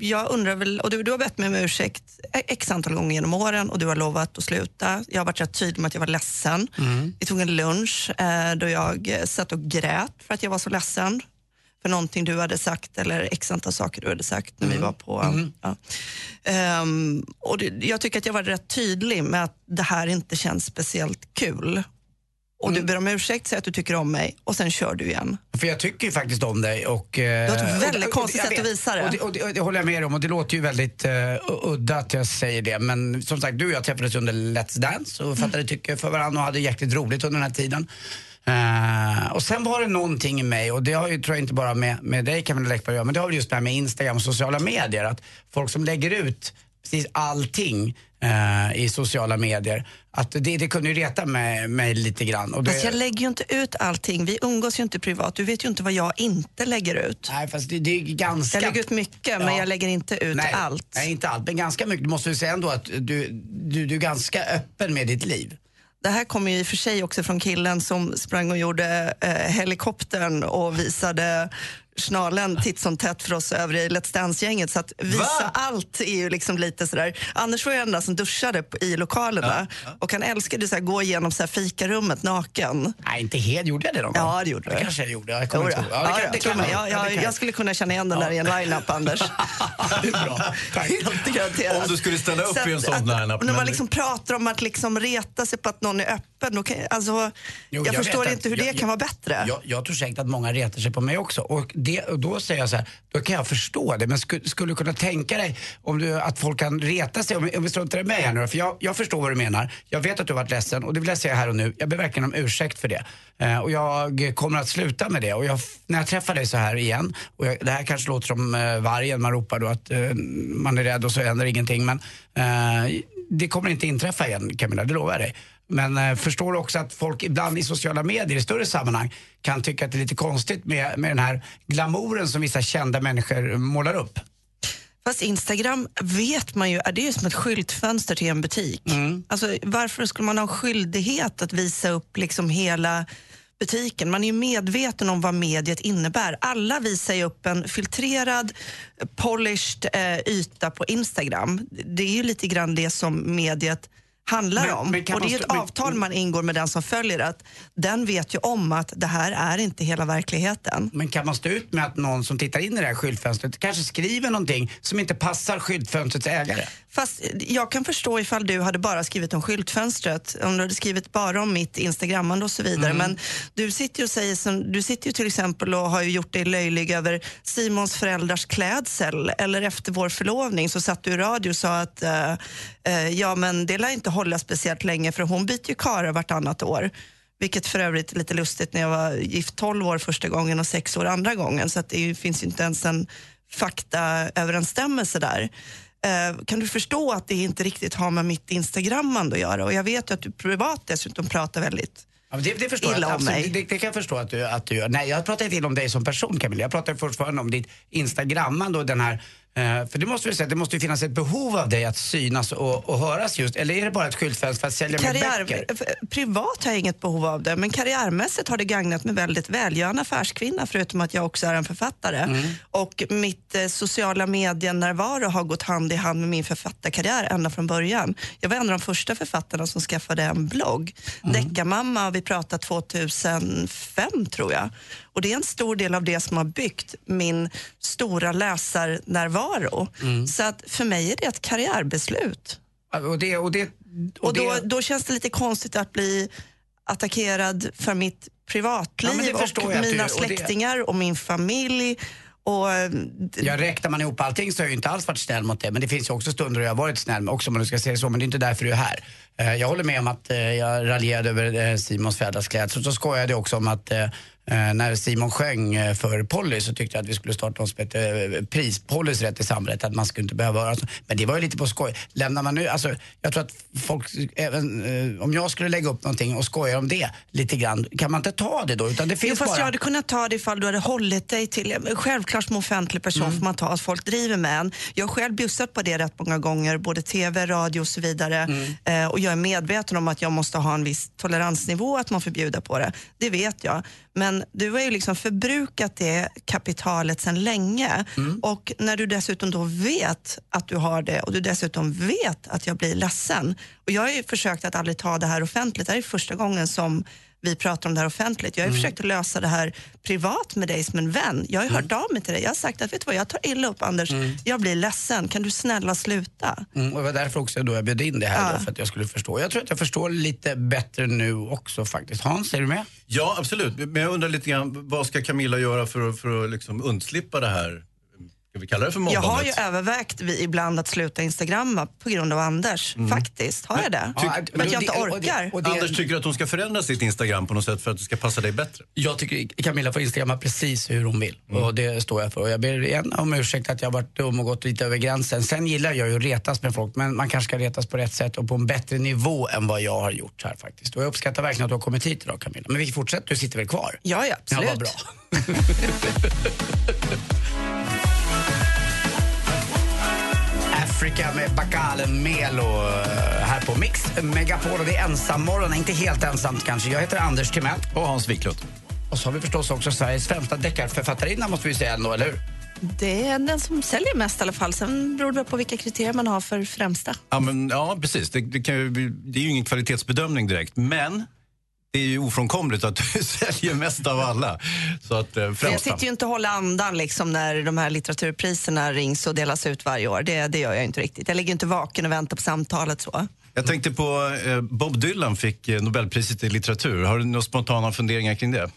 jag undrar väl, och du, du har bett mig om ursäkt x antal gånger genom åren och du har lovat att sluta. Jag har varit rätt tydlig med att jag var ledsen. Vi tog en lunch eh, då jag eh, satt och grät för att jag var så ledsen för någonting du hade sagt eller x antal saker du hade sagt när vi var på... Ja. Ehm, och det, jag tycker att jag var rätt tydlig med att det här inte känns speciellt kul. Och du ber om ursäkt, säger att du tycker om mig och sen kör du igen. För jag tycker ju faktiskt om dig och... eh, Du har ett väldigt och- och- konstigt jag sätt att visa det. Och det, och det, och det håller jag med om och det låter ju väldigt uh, udda att jag säger det. Men som sagt, du och jag träffades under Let's Dance och fattade tycke för varandra och hade jäkligt roligt under den här tiden. Eh, och sen var det någonting i mig och det har ju, tror jag inte bara med, med dig Camilla Läckberg att göra, men det har väl just det här med Instagram och sociala medier. Att folk som lägger ut precis allting eh, i sociala medier, att det, det kunde ju reta mig, mig lite grann. Och det, Fast jag lägger ju inte ut allting. Vi umgås ju inte privat. Du vet ju inte vad jag inte lägger ut. Nej, fast det, det är ganska... Jag lägger ut mycket, men Ja. jag lägger inte ut nej, allt. Nej, inte allt, men ganska mycket. Du måste ju säga ändå att du, du, du är ganska öppen med ditt liv. Det här kommer ju i och för sig också från killen som sprang och gjorde eh, helikoptern och visade snarlen titt som tätt för oss övriga i Let's Dance-gänget. Så att visa Va? allt är ju liksom lite sådär. Anders var ju den enda som duschade i lokalerna och han älskade här, gå igenom så här fikarummet naken. Nej, inte helt. Gjorde jag det någon gång? Ja, det gjorde Det du. kanske jag gjorde. Jag kommer inte ihåg. Ja, det ja, kan- det jag. jag, Ja, det jag, jag skulle kunna känna igen den där i en line-up, Anders. Det är bra. Tack. Helt garanterat. Om du skulle ställa upp Så i en att- sån att- line-up, När men- man liksom pratar om att liksom reta sig på att någon är öppen, då kan, alltså, Jo, jag, förstår vet inte att- hur det jag- kan vara bättre. Jag, jag tror säkert att många retar sig på mig också. Och, det, och då säger jag så här, då kan jag förstå det. Men sku, skulle du kunna tänka dig om du, att folk kan reta sig, om, vi- om vi struntar i mig här nu då, För jag, jag förstår vad du menar. Jag vet att du har varit ledsen och det vill jag säga här och nu. Jag ber verkligen om ursäkt för det. Eh, och jag kommer att sluta med det. Och jag, när jag träffar dig så här igen, och jag, det här kanske låter som eh, vargen man ropar då, att eh, man är rädd och så händer ingenting. Men eh, det kommer inte inträffa igen Camilla, det lovar jag dig. Men eh, förstår du också att folk ibland i sociala medier i större sammanhang kan tycka att det är lite konstigt med, med den här glamouren som vissa kända människor målar upp. Fast Instagram vet man ju, är det ju som ett skyltfönster till en butik. Alltså, varför skulle man ha skyldighet att visa upp liksom hela butiken? Man är ju medveten om vad mediet innebär. Alla visar ju upp en filtrerad, polished eh, yta på Instagram. Det är ju lite grann det som mediet handlar Men- om. men och det är ett avtal man ingår med den som följer att den vet ju om att det här är inte hela verkligheten. Men kan man stå ut med att någon som tittar in i det här skyltfönstret kanske skriver någonting som inte passar skyltfönstrets ägare? Fast jag kan förstå ifall du hade bara skrivit om skyltfönstret, om du hade skrivit bara om mitt instagrammande och så vidare. Mm. Men du sitter ju och säger, som, du sitter ju till exempel och har ju gjort dig löjlig över Simons föräldrars klädsel. Eller efter vår förlovning så satt du i radio och sa att eh, eh, ja men det lär inte hålla speciellt länge för hon byter ju karlar vartannat år. Vilket för övrigt är lite lustigt när jag var gift 12 år första gången och 6 år andra gången. Så att det finns ju inte ens en faktaöverensstämmelse där. Eh, kan du förstå att det inte riktigt har med mitt Instagrammande att göra? Och jag vet ju att du privat dessutom pratar väldigt Ja, det, det förstår illa jag. om mig. Det, det kan jag förstå att du, att du gör. Nej, jag pratar inte illa om dig som person Camilla. Jag pratar fortfarande om ditt instagrammande och den här Eh, för det måste vi säga, det måste ju finnas ett behov av dig att synas och, och höras just. Eller är det bara ett skyltfönster för att sälja mer Karriär, böcker? f- privat har jag inget behov av det, men karriärmässigt har det gagnat mig väldigt väl. Jag är en affärskvinna förutom att jag också är en författare. Mm. Och mitt eh, sociala medienärvaro har gått hand i hand med min författarkarriär ända från början. Jag var en av de första författarna som skaffade en blogg. Mm. Deckarmamma har vi pratat 2005 tror jag. Och det är en stor del av det som har byggt min stora läsarnärvaro. Mm. Så att för mig är det ett karriärbeslut. Och, det, och, det, Och, då, det- då känns det lite konstigt att bli attackerad för mitt privatliv Ja, och att du- mina och släktingar och min familj. Och, eh, Ja, räknar man ihop allting så har jag ju inte alls varit snäll mot det. Men det finns ju också stunder då jag har varit snäll också om man nu ska säga så. Men det är inte därför du är här. Eh, Jag håller med om att eh, jag raljerade över eh, Simons föräldrars klädsel. Så skojade jag också om att när Simon sjöng för Polly så tyckte jag att vi skulle starta något som heter eh, pris, Pollys rätt i samhället. Att man skulle inte behöva höra så. Men det var ju lite på skoj. Lämnar man nu, alltså jag tror att folk, även om jag skulle lägga upp någonting och skoja om det lite grann, kan man inte ta det då? Utan det Jo, finns fast bara... jag hade kunnat ta det ifall du hade hållit dig till... Självklart som offentlig person Mm. får man ta att folk driver med en. Jag har själv bjussat på det rätt många gånger, både TV, radio och så vidare. Mm. Eh, och jag är medveten om att jag måste ha en viss toleransnivå att man får bjuda på det. Det vet jag. Men du har ju liksom förbrukat det kapitalet sedan länge. Mm. Och när du dessutom då vet att du har det och du dessutom vet att jag blir ledsen. Och jag har ju försökt att aldrig ta det här offentligt. Det här är första gången som vi pratar om det här offentligt. Jag har ju försökt att lösa det här privat med dig som en vän. Jag har ju hört av mig till dig. Jag har sagt att vet du vad, jag tar illa upp Anders. Jag blir ledsen. Kan du snälla sluta? Mm, och det var därför också då jag bjöd in det här Ja. då, för att jag skulle förstå. Jag tror att jag förstår lite bättre nu också faktiskt. Hans, är du med? Ja, absolut. Men jag undrar lite grann, vad ska Camilla göra för att, för att liksom undslippa det här? Ska vi kalla det för Jag har ju övervägt vi ibland att sluta instagramma på grund av Anders. Faktiskt, har jag det? Tyck- för att jag inte orkar. Anders tycker att hon ska förändra sitt Instagram på något sätt för att det ska passa dig bättre. Jag tycker Camilla får instagramma precis hur hon vill. Och det står jag för. Och jag ber igen om ursäkt att jag har varit dum och gått lite över gränsen. Sen gillar jag ju att retas med folk, men man kanske ska retas på rätt sätt och på en bättre nivå än vad jag har gjort här faktiskt. Och jag uppskattar verkligen att du har kommit hit idag Camilla. Men vi fortsätter, du sitter väl kvar? Ja, ja, absolut. Ja, vad bra. Africa med Bacalen Melo eh, här på Mix Megapol och det är ensam morgon, inte helt ensamt kanske. Jag heter Anders Timell. Och Hans Wiklund. Och så har vi förstås också Sveriges främsta deckarförfattarinna måste vi säga ändå, eller hur? Det är den som säljer mest i alla fall. Sen beror det på vilka kriterier man har för främsta. Ja, men, ja precis. Det, det, kan det är ju ingen kvalitetsbedömning direkt. Men det är ju ofrånkomligt att du säljer mest av alla. Så att, eh, Jag sitter ju inte och håller andan liksom när de här litteraturpriserna rings och delas ut varje år. Det, det gör jag inte riktigt. Jag ligger inte vaken och väntar på samtalet så. Jag tänkte på eh, Bob Dylan fick eh, Nobelpriset i litteratur. Har du några spontana funderingar kring det?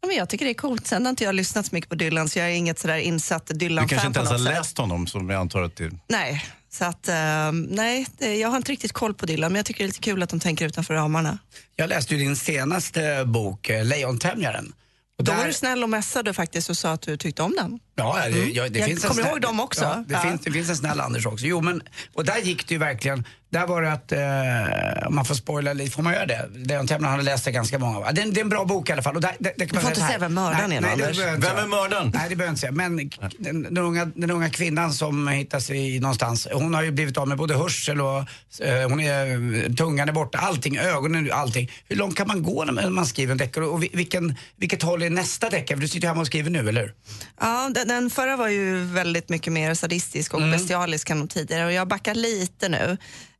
Ja, men jag tycker det är coolt. Sen har inte jag lyssnat så mycket på Dylan så jag är inget sådär insatt Du Dylan-fan kanske inte ens har läst honom som jag antar att det... Nej, så att, eh, nej, det, jag har inte riktigt koll på Dylan men jag tycker det är lite kul att de tänker utanför ramarna. Jag läste ju din senaste bok, eh, Lejontämjaren. Och Då var du snäll och mässade faktiskt och sa att du tyckte om den. Ja, det, Mm. ja, det Jag finns en kommer snäll- ihåg dem också. Ja, det, Ja. Finns, det finns en snäll Anders också. Jo, men, och där gick det ju verkligen, där var det att, eh, om man får spoila lite, får man göra det? Lejontämjaren hade läst det ganska många. Det, är en- det är en bra bok i alla fall. Och där, det, det kan Du man får inte säga vem mördaren nej, är, Anders. Vem är mördaren? Nej, det behöver jag inte säga. Men den, den, unga, den unga kvinnan som hittas i, någonstans, hon har ju blivit av med både hörsel och eh, hon är, tungan är borta, allting, ögonen, allting. Hur långt kan man gå när man skriver en deckare? Och vi- vilken, vilket håll är nästa deckare? För du sitter ju hemma och skriver nu, eller hur? Ja, den, förra var ju väldigt mycket mer sadistisk och Mm. bestialisk än de tidigare och jag backar lite nu.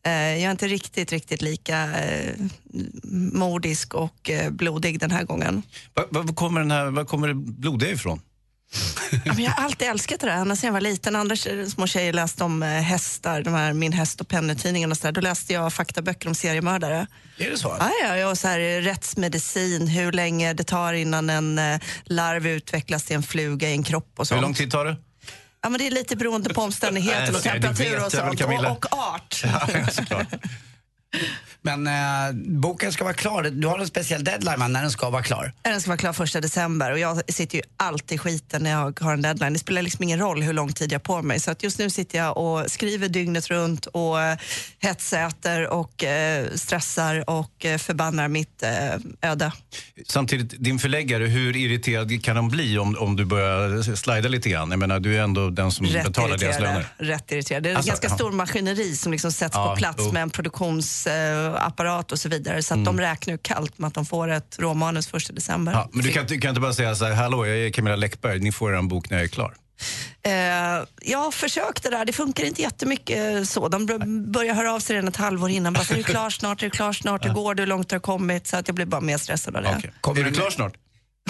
Eh, jag är inte riktigt, riktigt lika eh, mordisk och eh, blodig den här gången. Var, var kommer den här, var kommer det blodiga ifrån? Ja, jag har alltid älskat det där, ända sedan jag var liten. Andra små tjejer läste om eh, hästar, de här Min häst och Penny-tidningen och så där. Då läste jag faktaböcker om seriemördare. Är det så? Ja, ja, ja, så här, eh, rättsmedicin, hur länge det tar innan en eh, larv utvecklas till en fluga i en kropp och sånt. Hur lång tid tar det? Ja, men det är lite beroende på omständigheter och temperatur och sånt. Och, och art. Ja, såklart. Men eh, boken ska vara klar. Du har en speciell deadline man, när den ska vara klar. Den ska vara klar första december och jag sitter ju alltid i skiten när jag har en deadline. Det spelar liksom ingen roll hur lång tid jag har på mig. Så att just nu sitter jag och skriver dygnet runt och eh, hetsäter och eh, stressar och eh, förbannar mitt eh, öde. Samtidigt, din förläggare, hur irriterad kan de bli om, om du börjar slida lite grann? Jag menar, du är ändå den som betalar deras löner. Rätt irriterade. Det är Alltså, en ganska ja. stor maskineri som liksom sätts Ja, på plats jo. med en produktionsapparat och så vidare. Så att Mm. de räknar ju kallt med att de får ett råmanus första december. Ja, men du kan, du kan inte bara säga så här, hallå jag är Camilla Läckberg, ni får er en bok när jag är klar. Eh, jag har försökt det där, det funkar inte jättemycket så. De bör- börjar höra av sig redan ett halvår innan. Bara, är du klar snart? Är du klar snart? Hur går det? Hur långt har du kommit? Så att jag blir bara mer stressad av det. Kommer är du klar snart?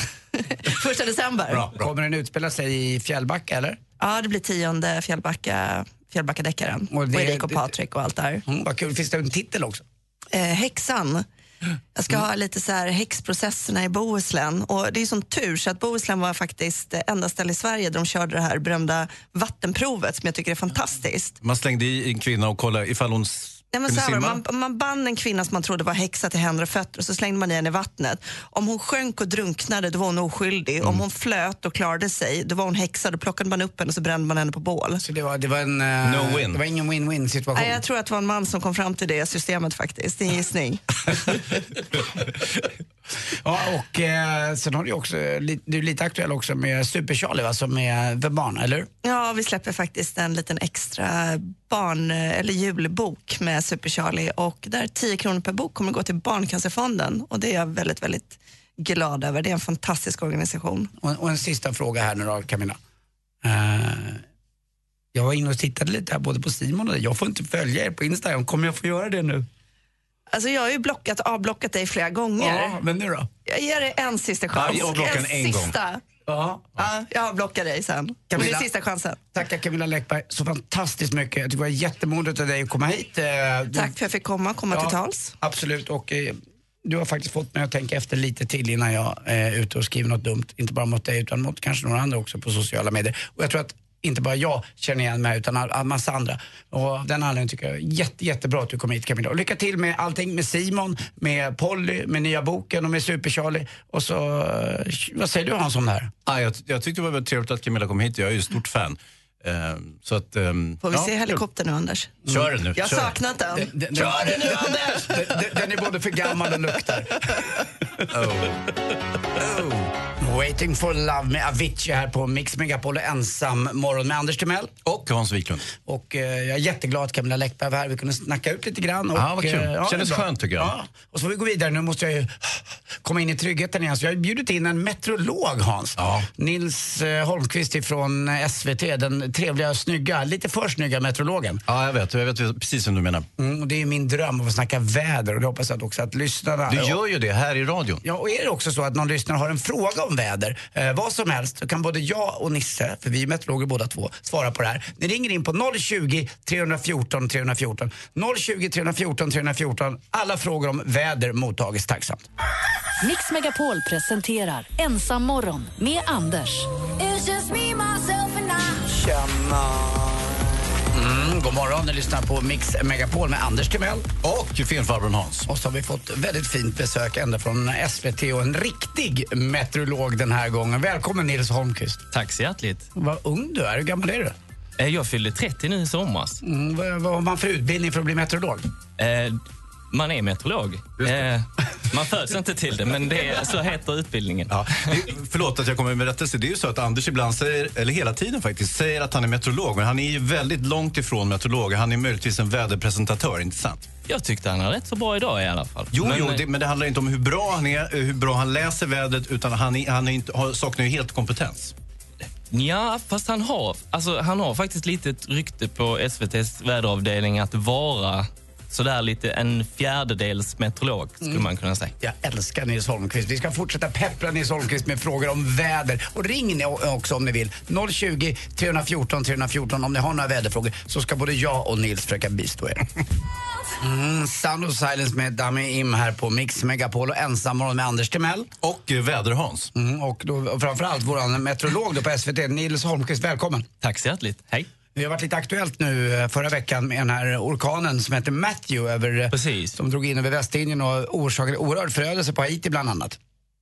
Första december. Kommer den utspela sig i Fjällbacka eller? Ja, det blir tionde Fjällbacka, Fjällbackadeckaren. Och, det- Erik och det- Patrik och allt där. Mm, vad kul. Finns det en titel också? Eh, häxan. Jag ska Mm. ha lite så här häxprocesserna i Bohuslän. Och det är sån tur så att Bohuslän var faktiskt det enda ställe i Sverige där de körde det här berömda vattenprovet som jag tycker är fantastiskt. Man slängde i en kvinna och kollade ifall hon Nej, men så här, man, man band en kvinna som man trodde var häxa till händer och fötter och så slängde man i henne i vattnet. Om hon sjönk och drunknade då var hon oskyldig. Mm. Om hon flöt och klarade sig då var hon häxa. Då plockade man upp henne och så brände man henne på bål. Så det var, det var en... eh, No win. Det var ingen win-win situation. Nej, jag tror att det var en man som kom fram till det systemet faktiskt. Det är en gissning. Ja, och eh, sen har du också, li- du är lite aktuell också med Super-Charlie va, som är för barn, eller hur? Ja, vi släpper faktiskt en liten extra barn eller julbok med Super Charlie och där 10 kronor per bok kommer gå till Barncancerfonden och det är jag väldigt, väldigt glad över. Det är en fantastisk organisation. Och, och en sista fråga här nu då, Camilla. Eh, jag var inne och tittade lite här både på Simon och dig. Jag får inte följa er på Instagram. Kommer jag få göra det nu? Alltså jag har ju blockat, avblockat dig flera gånger. Ja, men nu då? Jag ger dig en sista chans. Ja, jag en en gång. sista. Ja. Ja, jag blockar dig sen. Och det Camilla. är sista chansen. Tackar Camilla Läckberg så fantastiskt mycket. Jag tycker det var jättemodigt av dig att komma hit. Eh, du- Tack för att jag fick komma, komma till tals. Absolut. Och, eh, du har faktiskt fått mig att tänka efter lite till innan jag eh, är ute och skriver något dumt. Inte bara mot dig utan mot kanske några andra också på sociala medier. Och jag tror att inte bara jag känner igen mig utan en massa andra. Och den anledningen tycker jag jätte, jättebra att du kom hit Camilla. Och lycka till med allting med Simon, med Polly, med nya boken och med Super-Charlie. Och så, eh, vad säger du Hans om det här? Ah, jag, jag tyckte det var väldigt trevligt att Camilla kom hit, jag är ju stort fan. Eh, så att, ehm, Får vi ja, se helikoptern nu Anders? Kör den nu. Jag har kör. saknat den. Den- den- Kör den nu Anders! Den, den- är både för gammal och luktar. Oh. Waiting for love med Avicii här på Mix Megapol och ensam morgon med Anders Timell. Och Hans Wiklund. Och eh, jag är jätteglad att Camilla Läckberg var här. Vi kunde snacka ut lite grann. Och, Ja, vad kul. eh, Kändes är bra. skönt, tycker jag. Ja. Och så får vi gå vidare. Nu måste jag ju komma in i tryggheten igen. Så jag har bjudit in en meteorolog Hans. Nils eh, Holmqvist ifrån eh, SVT. Den trevliga, snygga, lite för snygga meteorologen. Ja, jag vet. Jag vet precis vad du menar. Mm, och det är min dröm att få snacka väder och det hoppas jag att också att lyssnarna... Du gör ju det här i radion. Ja, och är det också så att någon lyssnare har en fråga om väder, eh, vad som helst, så kan både jag och Nisse, för vi är meteorologer båda två, svara på det här. Ni ringer in på 020 314 314. 020 314 314. Alla frågor om väder mottages tacksamt. Mix Megapol presenterar Ensam morgon med Anders. Mm, god morgon, ni lyssnar på Mix Megapol med Anders Timell. Och filmfarbrorn Hans. Och så har vi fått väldigt fint besök ända från SVT och en riktig meteorolog den här gången. Välkommen Nils Holmqvist. Tack så hjärtligt. Vad ung du är, hur gammal är du? Eh, Jag fyllde 30 nu i somras. Mm, vad, vad har man för utbildning för att bli meteorolog? Eh, man är meteorolog. Eh, man föds inte till det, men det är, så heter utbildningen. Ja, det, förlåt att jag kommer med rättelse. Det är ju så att Anders ibland säger, eller hela tiden faktiskt, säger att han är meteorolog. Men han är ju väldigt långt ifrån meteorolog. Han är möjligtvis en väderpresentatör, inte sant? Jag tyckte han hade rätt så bra idag i alla fall. Jo, Men, jo eh, det, men det handlar inte om hur bra han är, eh, hur bra han läser vädret, utan han, är, han är inte, har, saknar ju helt kompetens. Ja, fast han har, alltså, han har faktiskt lite rykte på SVTs väderavdelning att vara sådär lite en fjärdedels meteorolog, skulle Mm. man kunna säga. Jag älskar Nils Holmqvist. Vi ska fortsätta peppra Nils Holmqvist med frågor om väder. Och ring ni också om ni vill. 020 314 314 om ni har några väderfrågor så ska både jag och Nils försöka bistå er. Mm, Sound of Silence med Dami Im här på Mix Megapol och Ensammorgon med Anders Timell. Och eh, Väder-Hans. Mm, och, då, och framförallt vår meteorolog då på SVT, Nils Holmqvist. Välkommen. Tack så hjärtligt. Hej. Det har varit lite aktuellt nu eh, förra veckan med den här orkanen som heter Matthew över, eh, Precis. som drog in över Västindien och orsakade oerhörd förödelse på Haiti bland annat.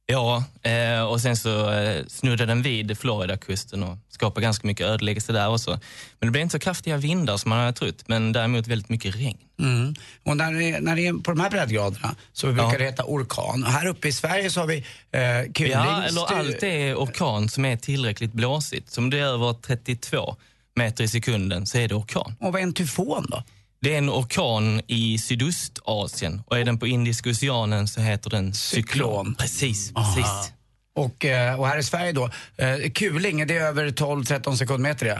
Ja, eh, och sen så eh, den vid Floridakusten och skapade ganska mycket ödeläggelse där också. Men det blev inte så kraftiga vindar som man hade trott, men däremot väldigt mycket regn. Mm. Och när det, när det är på de här breddgraderna så brukar Ja. det heta orkan. Och här uppe i Sverige så har vi eh, kuling. Ja, eller allt är orkan som är tillräckligt blåsigt. Som det är över 32 meter i sekunden så är det orkan. Och vad är en tyfon då? Det är en orkan i Sydostasien och är den på Indiska oceanen så heter den cyklon. Precis, precis. Och, eh, och här i Sverige då, eh, kuling, det är över 12-13 sekundmeter ja.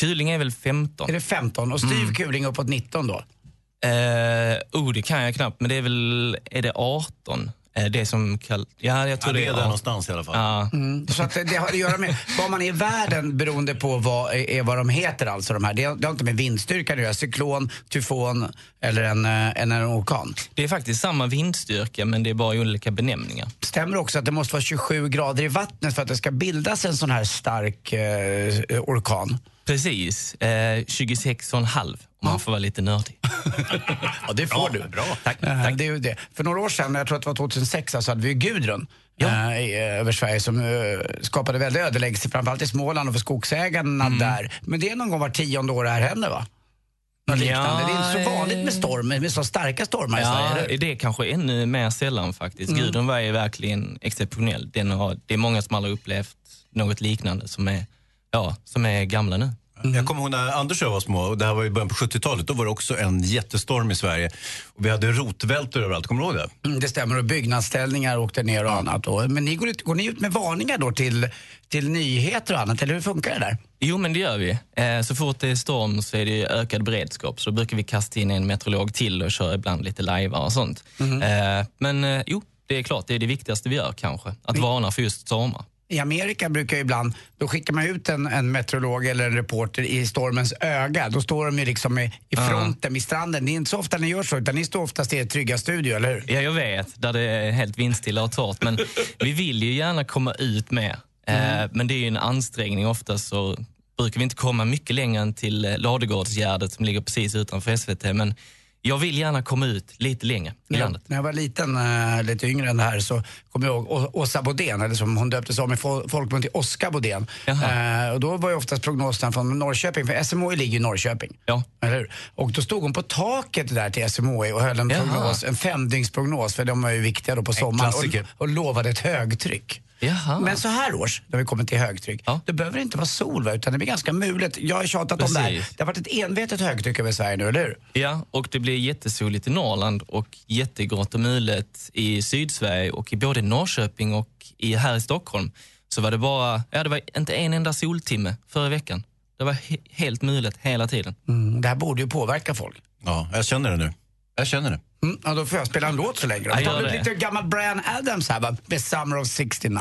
Kuling är väl 15? Är det 15? Och styv Mm. kuling uppåt 19 då? Eh, oh, det kan jag knappt, men det är väl, är det 18? Eh, det som kallas, ja jag tror Ja, det är där 18. någonstans i alla fall. Ja. Mm. Så att det har att göra med var man är i världen beroende på vad, är vad de heter alltså de här. Det, det har inte med vindstyrkan att göra. Cyklon, tyfon eller en, eh, en, en orkan. Det är faktiskt samma vindstyrka men det är bara olika benämningar. Stämmer också att det måste vara 27 grader i vattnet för att det ska bildas en sån här stark eh, orkan? Precis, eh, 26,5 om man får vara lite nördig. Ja, det får du. Bra. Tack, Eh, tack. Det är ju det. För några år sedan, jag tror att det var 2006, så hade vi Gudrun eh, i- över Sverige som eh, skapade väldigt ödeläggelse, framförallt i Småland och för skogsägarna Mm. där. Men det är någon gång var tionde år det här händer va? Något liknande. Det är inte så vanligt med storm, med så starka stormar i Ja, Sverige. det är kanske ännu mer sällan faktiskt. Mm. Gudrun var ju verkligen exceptionell. Den har, det är många som aldrig upplevt något liknande som är, ja, som är gamla nu. Jag kommer ihåg när Anders och jag var små, och det här var i början på 70-talet, då var det också en jättestorm i Sverige. Och vi hade rotvältor överallt, kommer du ihåg det? Mm, det stämmer, och byggnadsställningar åkte ner och annat. Och, men ni går, ut, går ni ut med varningar då till, till nyheter och annat, eller hur funkar det där? Jo, men det gör vi. Eh, Så fort det är storm så är det ju ökad beredskap. Så då brukar vi kasta in en meteorolog till och köra ibland lite lajvar och sånt. Mhm. Eh, Men eh, jo, det är klart, det är det viktigaste vi gör kanske. Att varna för just stormar. I Amerika brukar ibland, då skickar man ut en, en meteorolog eller en reporter i stormens öga. Då står de ju liksom i, i fronten vid stranden. Det är inte så ofta ni gör så, utan ni står oftast i er trygga studio, eller hur? Ja, jag vet, där det är helt vindstilla och torrt. Men vi vill ju gärna komma ut med. Eh, Men det är ju en ansträngning. Ofta så brukar vi inte komma mycket längre än till eh, Ladugårdsgärdet som ligger precis utanför SVT. Men jag vill gärna komma ut lite längre i När jag, landet. när jag var liten, äh, lite yngre än det här, så kommer jag ihåg Åsa Bodén, eller som hon döptes om i fol- folkmun till Oskar Bodén. Eh, och då var ju oftast prognoserna från Norrköping, för SMHI ligger ju i Norrköping. Ja. Eller hur? Och då stod hon på taket där till SMHI och höll en, Jaha. prognos, en femdygnsprognos, för de är ju viktiga då på sommaren. Och, och lovade ett högtryck. Jaha. Men så här års, när vi kommer till högtryck, då behöver det inte vara sol va, utan det blir ganska mulet. Jag har tjatat om det här. Precis. Det har varit ett envetet högtryck över Sverige nu, eller hur? Ja, och det blir jättesoligt i Norrland och jättegrått och mulet i Sydsverige och i både Norrköping och i, här i Stockholm så var det bara, ja det var inte en enda soltimme förra veckan. Det var he- helt mulet hela tiden. Mm, det här borde ju påverka folk. Ja, jag känner det nu. Jag känner det. Mm, ja, då får jag spela en låt så länge. då. Tar vi lite gammal Brian Adams här va, med Summer of 69.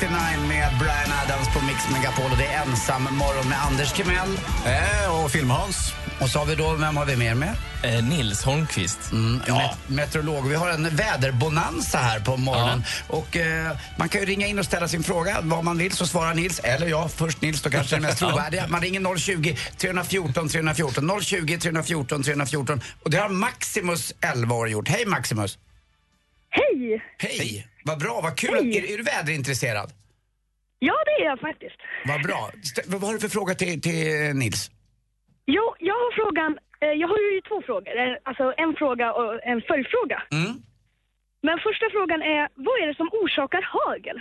69 med Brian Adams på Mix Megapol och det är ensam morgon med Anders Timell. Äh, och Film-Hans. Och så har vi då, vem har vi mer med? Eh, Nils Holmqvist. Mm, ja. meteorolog. Vi har en väderbonanza här på morgonen. Och eh, man kan ju ringa in och ställa sin fråga. Vad man vill så svarar Nils, eller jag. Först Nils då kanske är det mest Ja. trovärdiga. Man ringer 020 314 314. 020 314 314. Och det har Maximus 11 år gjort. Hej Maximus! Hej! Hej! Vad bra, vad kul. Hej. Är, är du väderintresserad? Ja, det är jag faktiskt. Vad bra. Stä- vad har du för fråga till, till Nils? Jo, jag har frågan, eh, jag har ju två frågor. Eh, Alltså en fråga och en följdfråga. Mm. Men första frågan är, vad är det som orsakar hagel?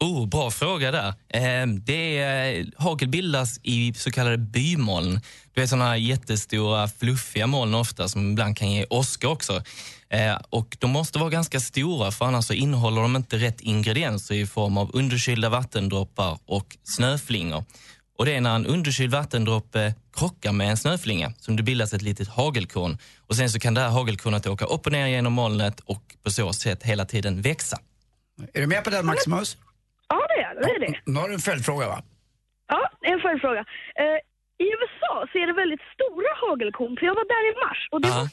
Oh, bra fråga där. Eh, det är, eh, hagel bildas i så kallade bymoln. Du vet såna jättestora fluffiga moln ofta som ibland kan ge åska också. Eh, och de måste vara ganska stora för annars så innehåller de inte rätt ingredienser i form av underkylda vattendroppar och snöflingor. Och det är när en underkyld vattendroppe krockar med en snöflinga som det bildas ett litet hagelkorn. Och sen så kan det här hagelkornet åka upp och ner genom molnet och på så sätt hela tiden växa. Är du med på den Maximus? Ja, det. Nu har du en följdfråga va? Ja, en följdfråga. Eh, I USA så är det väldigt stora hagelkorn, för jag var där i mars och det Ja. var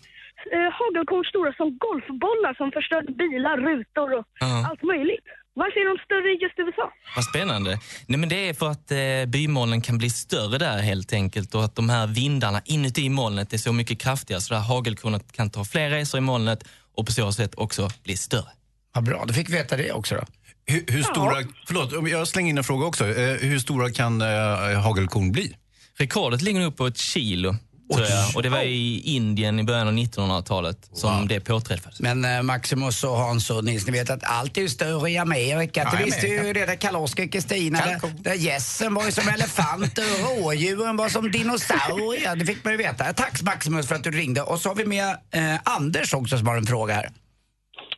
eh, hagelkorn stora som golfbollar som förstörde bilar, rutor och Ja. allt möjligt. Varför är de större i just USA? Vad spännande. Nej, men det är för att eh, bymolnen kan bli större där helt enkelt och att de här vindarna inuti molnet är så mycket kraftigare så här hagelkornet kan ta fler resor i molnet och på så sätt också bli större. Vad bra, då fick vi veta det också då. Hur, hur stora, förlåt, om jag slänger in en fråga också. Eh, hur stora kan eh, hagelkorn bli? Rekordet ligger nog på ett kilo. Jag. Och det var i Indien i början av 1900-talet som det påträffades. Men eh, Maximus och Hans och Nils, ni vet att allt är ju större i Amerika. Ja, det visste ju Amerika. redan Karl-Oskar och Kristina. Där, där gässen var ju som elefanter och rådjuren var som dinosaurier. Det fick man ju veta. Tack Maximus för att du ringde. Och så har vi med eh, Anders också som har en fråga här.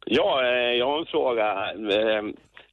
Ja, eh, jag har en fråga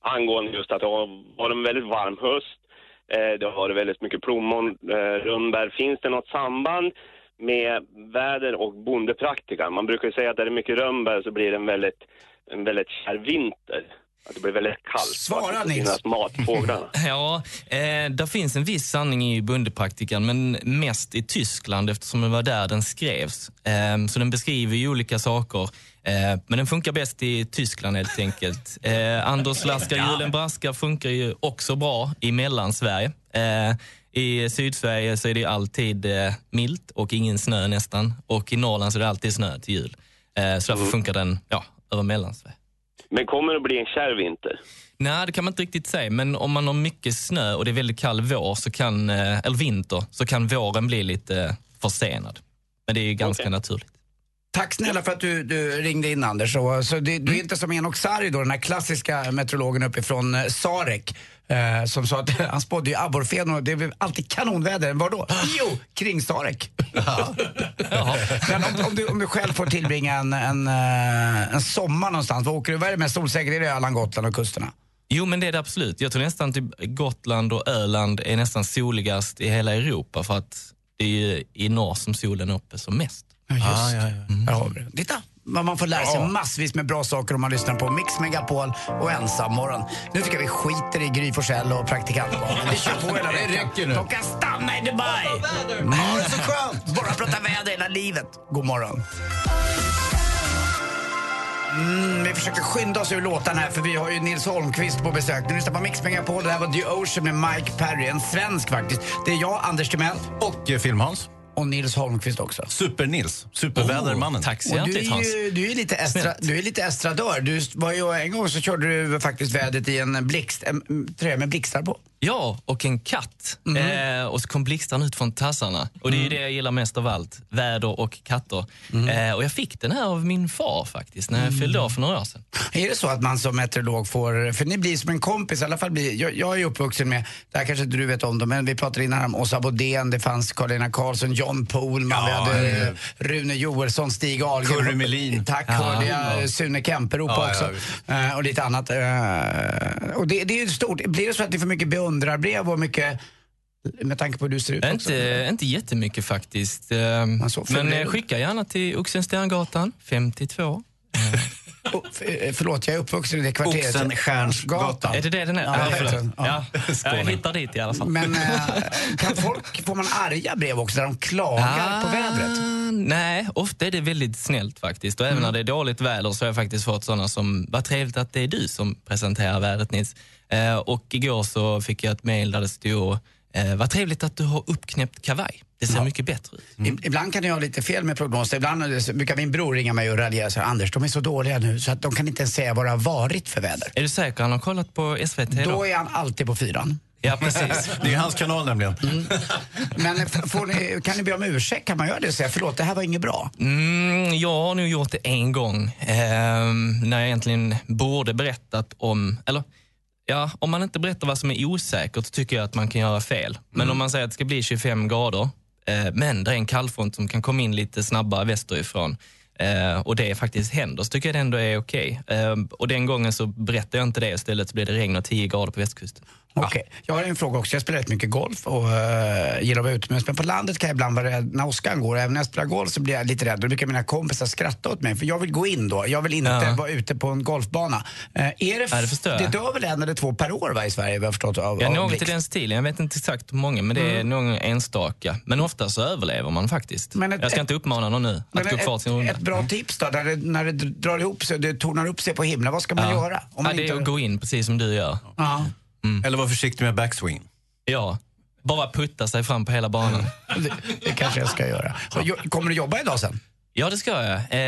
angående just att det har varit en väldigt varm höst. Eh, det har varit väldigt mycket plommon, eh, rönnbär. Finns det något samband med väder och bondepraktika? Man brukar ju säga att är det mycket rönnbär så blir det en väldigt, en väldigt kärv vinter. Att det blir väldigt kallt. Svara, Att det Nils. finns matfåglarna. Ja, eh, där finns en viss sanning i bondepraktikan, men mest i Tyskland eftersom det var där den skrevs. Eh, så den beskriver ju olika saker. Eh, men den funkar bäst i Tyskland helt enkelt. Eh, Anders Laskar Julen Braskar funkar ju också bra i Mellansverige. Eh, I Sydsverige så är det alltid eh, milt och ingen snö nästan. Och i Norrland så är det alltid snö till jul. Eh, så därför funkar den ja, över Mellansverige. Men kommer det att bli en kärv vinter? Nej, det kan man inte riktigt säga. Men om man har mycket snö och det är väldigt kall vår, så kan, eh, eller vinter, så kan våren bli lite eh, försenad. Men det är ju ganska naturligt. Tack snälla för att du, du ringde in Anders. Så, så det, du är inte som Enok Sari då, den här klassiska meteorologen uppifrån eh, Sarek. Eh, som sa att han spådde ju abborrfen och det blev alltid kanonväder. Var då? Jo, kring Sarek. Men om, om, du, om du själv får tillbringa en, en, eh, en sommar någonstans, vad åker du? Vad är det mest solsäkert? Är det Öland, Gotland och kusterna? Jo, men det är det absolut. Jag tror nästan typ Gotland och Öland är nästan soligast i hela Europa för att det är ju i norr som solen är uppe som mest. Ja, just Där har vi det. Titta, man får lära sig Ja. massvis med bra saker om man lyssnar på Mix Megapol och Ensammorgon. Nu tycker jag vi skiter i Gry Forssell och praktikant Vi kör på hela Det veckan. räcker nu. De kan stanna i Dubai! Mm. Ja, det är så skönt. Bara prata väder hela livet. God morgon. Mm, vi försöker skynda oss ur låtarna här för vi har ju Nils Holmqvist på besök. Ni lyssnar på Mix Megapol. Det här var The Ocean med Mike Perry, en svensk faktiskt. Det är jag, Anders Timell. Och eh, Film-Hans. Och Nils Holmqvist också. Super-Nils. Supervädermannen. du, är ju, du är lite estra, du är lite estradör. Du var ju, en gång så körde du faktiskt vädret i en blixt, en tröja med blixtar på. Ja, och en katt. Eh, och så kom blixtarna ut från tassarna. Och det är ju det jag gillar mest av allt. Väder och katter. Eh, och jag fick den här av min far faktiskt, när jag fyllde år för några år sedan. Är det så att man som meteorolog får, för ni blir som en kompis, i alla fall blir, jag, jag är uppvuxen med, det här kanske inte du vet om det, men vi pratade innan om Åsa Bodén, det fanns Karolina Karlsson, John Pohlman, vi Ja, hade ja. eh, Rune Joelsson, Stig Ahlgren. Curry Melin. Tack, Ja. hörde jag Sune Kemperopa Ja, ja, också. visst. Eh, och lite annat. Eh, och det, det är ju stort. Blir det så att ni får mycket beundrarbrev och mycket, med tanke på hur du ser ut också? Inte, inte jättemycket faktiskt. Men eh, skicka gärna till Oxensterngatan 52. Oh, eh, förlåt, jag är uppvuxen i det kvarteret. Oxenstiernsgatan. Är det det den är? Ja, Ja. Ja. Ja. Jag hittar dit i alla fall. Men eh, kan folk, får man arga brev också där de klagar på vädret? Ah, Nej, ofta är det väldigt snällt faktiskt. Och även när det är dåligt väder så har jag faktiskt fått sådana som, vad trevligt att det är du som presenterar vädret Nils. Eh, och igår så fick jag ett mejl där det stod, eh, vad trevligt att du har uppknäppt kavaj. Det ser mycket bättre ut. Ib- Ibland kan jag ha lite fel med prognoser. Ibland eh, brukar min bror ringa mig och raljera och säga Anders, de är så dåliga nu så att de kan inte ens säga vad det har varit för väder. Är du säker? Han har kollat på SVT då? Då är han alltid på fyran. Ja, precis. Det är hans kanal nämligen. Men f- får ni, kan ni be om ursäkt? Kan man göra det och säga förlåt, det här var inget bra? Mm, jag har nog gjort det en gång. ehm, när jag egentligen borde berättat om, eller ja, om man inte berättar vad som är osäkert tycker jag att man kan göra fel. Men om man säger att det ska bli 25 grader, eh, men det är en kallfront som kan komma in lite snabbare västerifrån eh, och det faktiskt händer, så tycker jag det ändå är okej. Eh, och den gången så berättade jag inte det, istället så blev det regn och 10 grader på västkusten. Okej, jag har en fråga också. Jag spelar rätt mycket golf och uh, gillar att vara utomhus. Men på landet kan jag ibland vara rädd när åskan går. Även när jag spelar golf så blir jag lite rädd. Då brukar mina kompisar skratta åt mig för jag vill gå in då. Jag vill inte Ja. vara ute på en golfbana. Uh, är det, Ja, det det dör väl en eller två per år va, i Sverige vad jag har förstått av, Ja, av något i den stilen. Jag vet inte exakt hur många, men det är någon enstaka. Men ofta så överlever man faktiskt. Men ett- jag ska inte uppmana någon nu att gå klart sin ett, runda. ett bra tips då, när det, när det drar ihop sig det tornar upp sig på himlen. Vad ska man Ja. göra? Om man ja, det är inte... att gå in precis som du gör. Ja. Eller var försiktig med backswing. Ja, bara putta sig fram på hela banan. Det, det kanske jag ska göra. Jo- kommer du jobba idag sen? Ja, det ska jag. Eh,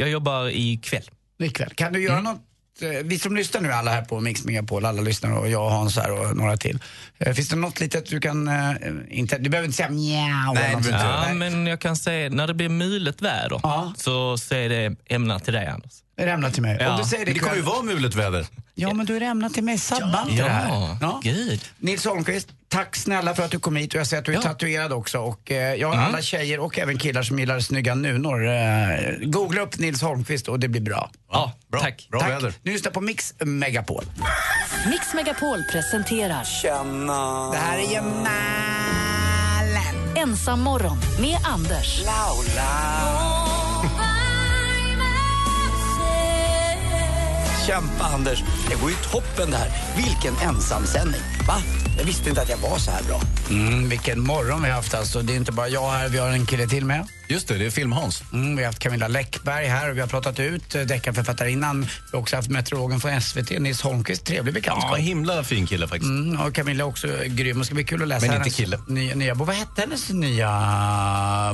jag jobbar ikväll. Ikväll. Kan du göra Mm. något eh, vi som lyssnar nu alla här på Mix Megapol, alla lyssnar och jag och Hans här och några till. Eh, Finns det något litet du kan, eh, inte, du behöver inte säga mjau där. Ja, Nej. men jag kan säga, när det blir mulet väder så, så är det ämnat till dig, Anders. Är det ämnat till mig? Ja. Om du säger det Det kommer ju vara mulet väder. Ja, men är det ämnat till mig. Sabba inte Ja, det här. gud. Nils Holmqvist, tack snälla för att du kom hit och jag ser att du är tatuerad också. Och eh, jag har Mm. alla tjejer och även killar som gillar snygga nunor. Eh, googla upp Nils Holmqvist och det blir bra. Ja, Bra, tack. bra tack. väder. Nu lyssnar på Mix Megapol. Mix Megapol presenterar Känna. Det här är ju Malen. Ensam morgon med Anders. Kämpa Anders, det går ju toppen det här. Vilken ensamsändning. Va? Jag visste inte att jag var så här bra. Mm, vilken morgon vi har haft alltså. Det är inte bara jag här, vi har en kille till med. Just det, det är Film-Hans. Mm, vi har haft Camilla Läckberg här och vi har pratat ut eh, deckarförfattarinnan. Vi har också haft meteorologen från SVT, Nils Holmqvist. Trevlig bekantskap. Ja, himla fin kille faktiskt. Mm, och Camilla är också grym. Det ska bli kul att läsa Men inte hennes kille. Nya, nya bok. Vad hette hennes nya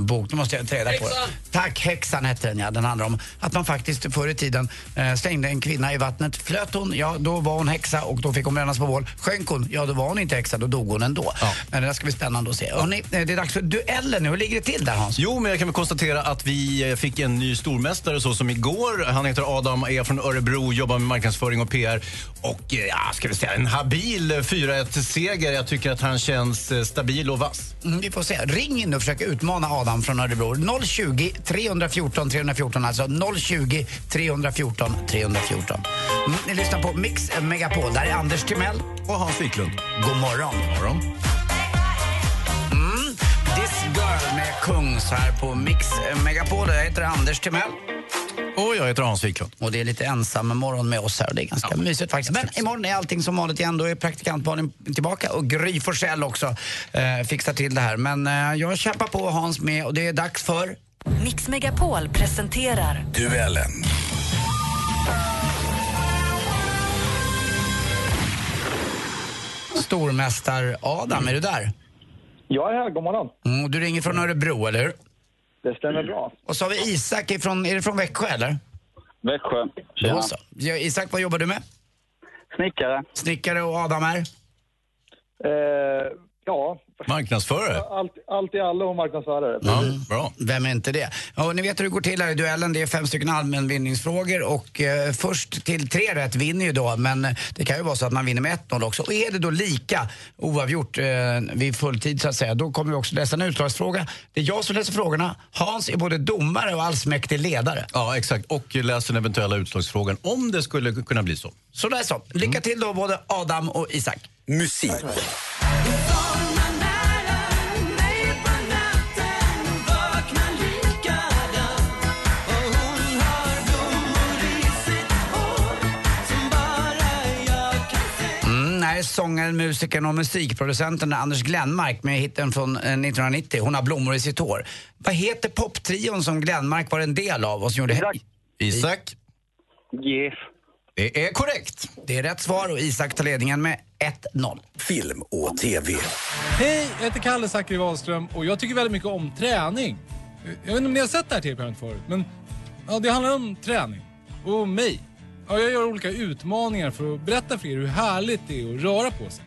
bok? Nu måste jag ta reda på. Tack, Häxan hette den ja. Den handlar om att man faktiskt förr i tiden eh, slängde en kvinna i vattnet. Flöt hon, ja då var hon häxa och då fick hon brännas på bål. Sjönk hon, ja då var hon inte häxa, då dog hon ändå. Men det där ska bli spännande att se. Hörrni, eh, det är dags för duellen nu. Hur ligger det till där Hans? Jo, men jag kan väl konstatera att vi eh, fick en ny stormästare så som igår. Han heter Adam, är från Örebro, jobbar med marknadsföring och PR. Och eh, ja, ska vi säga en habil 4-1-seger. Jag tycker att han känns eh, stabil och vass. Mm, vi får se. Ring in och försök utmana Adam från Örebro. 020 314 314, alltså 020 314 314. Mm, ni lyssnar på Mix Megapol. Där är Anders Timell. Och Hans Wiklund. God morgon. morgon. Girl med Kungs här på Mix Megapol. Jag heter Anders Timell. Och jag heter Hans Wiklund. Och det är lite ensam morgon med oss här och det är ganska mysigt faktiskt. Men imorgon är allting som vanligt igen. Då är praktikant Malin tillbaka och Gry Forssell också eh, fixar till det här. Men eh, jag kämpar på Hans med och det är dags för Mix Megapol presenterar Duellen. Stormästar Adam, är du där? Jag är här, god morgon. Mm, du ringer från Örebro, eller hur? Det stämmer bra. Och så har vi Isak ifrån, är det från Växjö eller? Växjö. Då så. Ja, Isak, vad jobbar du med? Snickare. Snickare och Adam är? Eh, ja, Marknadsförare. allt, allt i allo och marknadsförare. Ja, bra. Vem är inte det? Och ni vet hur det går till här i duellen. Det är fem stycken allmänvinningsfrågor och eh, först till tre rätt vinner ju då. Men det kan ju vara så att man vinner med 1-0 också. Och är det då lika oavgjort eh, vid fulltid så att säga, då kommer vi också läsa en utslagsfråga. Det är jag som läser frågorna. Hans är både domare och allsmäktig ledare. Ja, exakt. Och läser den eventuella utslagsfrågan om det skulle kunna bli så. Så där så. Lycka till då både Adam och Isak. Musik. Mm, nej, sångaren, musikern och musikproducenten Anders Glenmark med hitten från eh, 1990, Hon har blommor i sitt hår. Vad heter poptrion som Glenmark var en del av och som gjorde... Isak. Isak. GIF. Det är korrekt. Det är rätt svar och Isak tar ledningen med 1-0. Film och TV. Hej, jag heter Kalle Zackari Wahlström och jag tycker väldigt mycket om träning. Jag vet inte om ni har sett det här tv-programmet förut, men ja, det handlar om träning. Och om mig. Ja, jag gör olika utmaningar för att berätta för er hur härligt det är att röra på sig.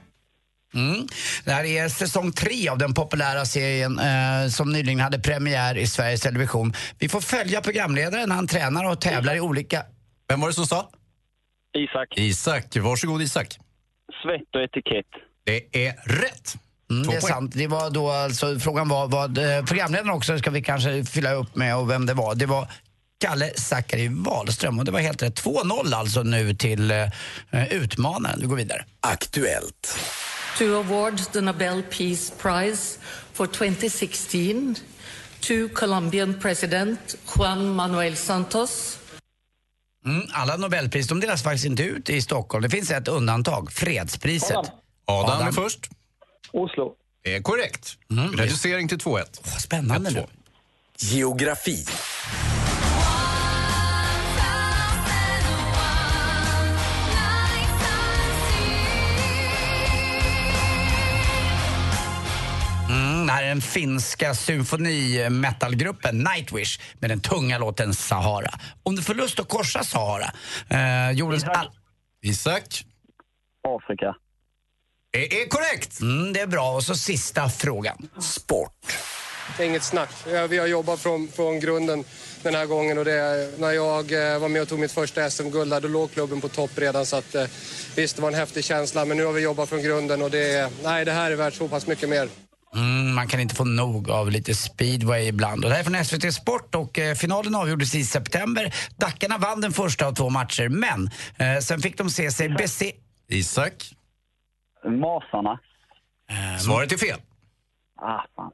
Mm. Det här är säsong tre av den populära serien eh, som nyligen hade premiär i Sveriges Television. Vi får följa programledaren när han tränar och tävlar i olika... Vem var det som sa? Isak. Isak. Varsågod Isak. Svett och etikett. Det är rätt. Mm, det är sant. Det var då alltså, frågan var vad eh, programledaren också ska vi kanske fylla upp med och vem det var. Det var Kalle Zackari Wahlström. Och det var helt rätt. 2-0 alltså nu till eh, utmanaren. Vi går vidare. Aktuellt. to award the Nobel Peace Prize for 2016 to Colombian President Juan Manuel Santos. Mm, alla Nobelpris de delas faktiskt inte ut i Stockholm. Det finns ett undantag, fredspriset. Adam. Adam är först. Oslo. Det är korrekt. Reducering till 2-1. spännande nu. Geografi. Den finska symfoni-metalgruppen Nightwish med den tunga låten Sahara. Om du får lust att korsa Sahara, eh, jordens all... Isak? Afrika. Det är korrekt! Mm, det är bra. Och så sista frågan. Sport. Inget snack. Vi har jobbat från, från grunden den här gången och det, är- när jag eh, var med och tog mitt första SM-guld då låg klubben på topp redan så att eh, visst, det var en häftig känsla men nu har vi jobbat från grunden och det, är- nej, det här är värt så pass mycket mer. Mm, man kan inte få nog av lite speedway ibland. Och det här är från SVT Sport och eh, finalen avgjordes i september. Dackarna vann den första av två matcher, men eh, sen fick de se sig bese... Isak? Masarna. Svaret är fel. Ah, fan.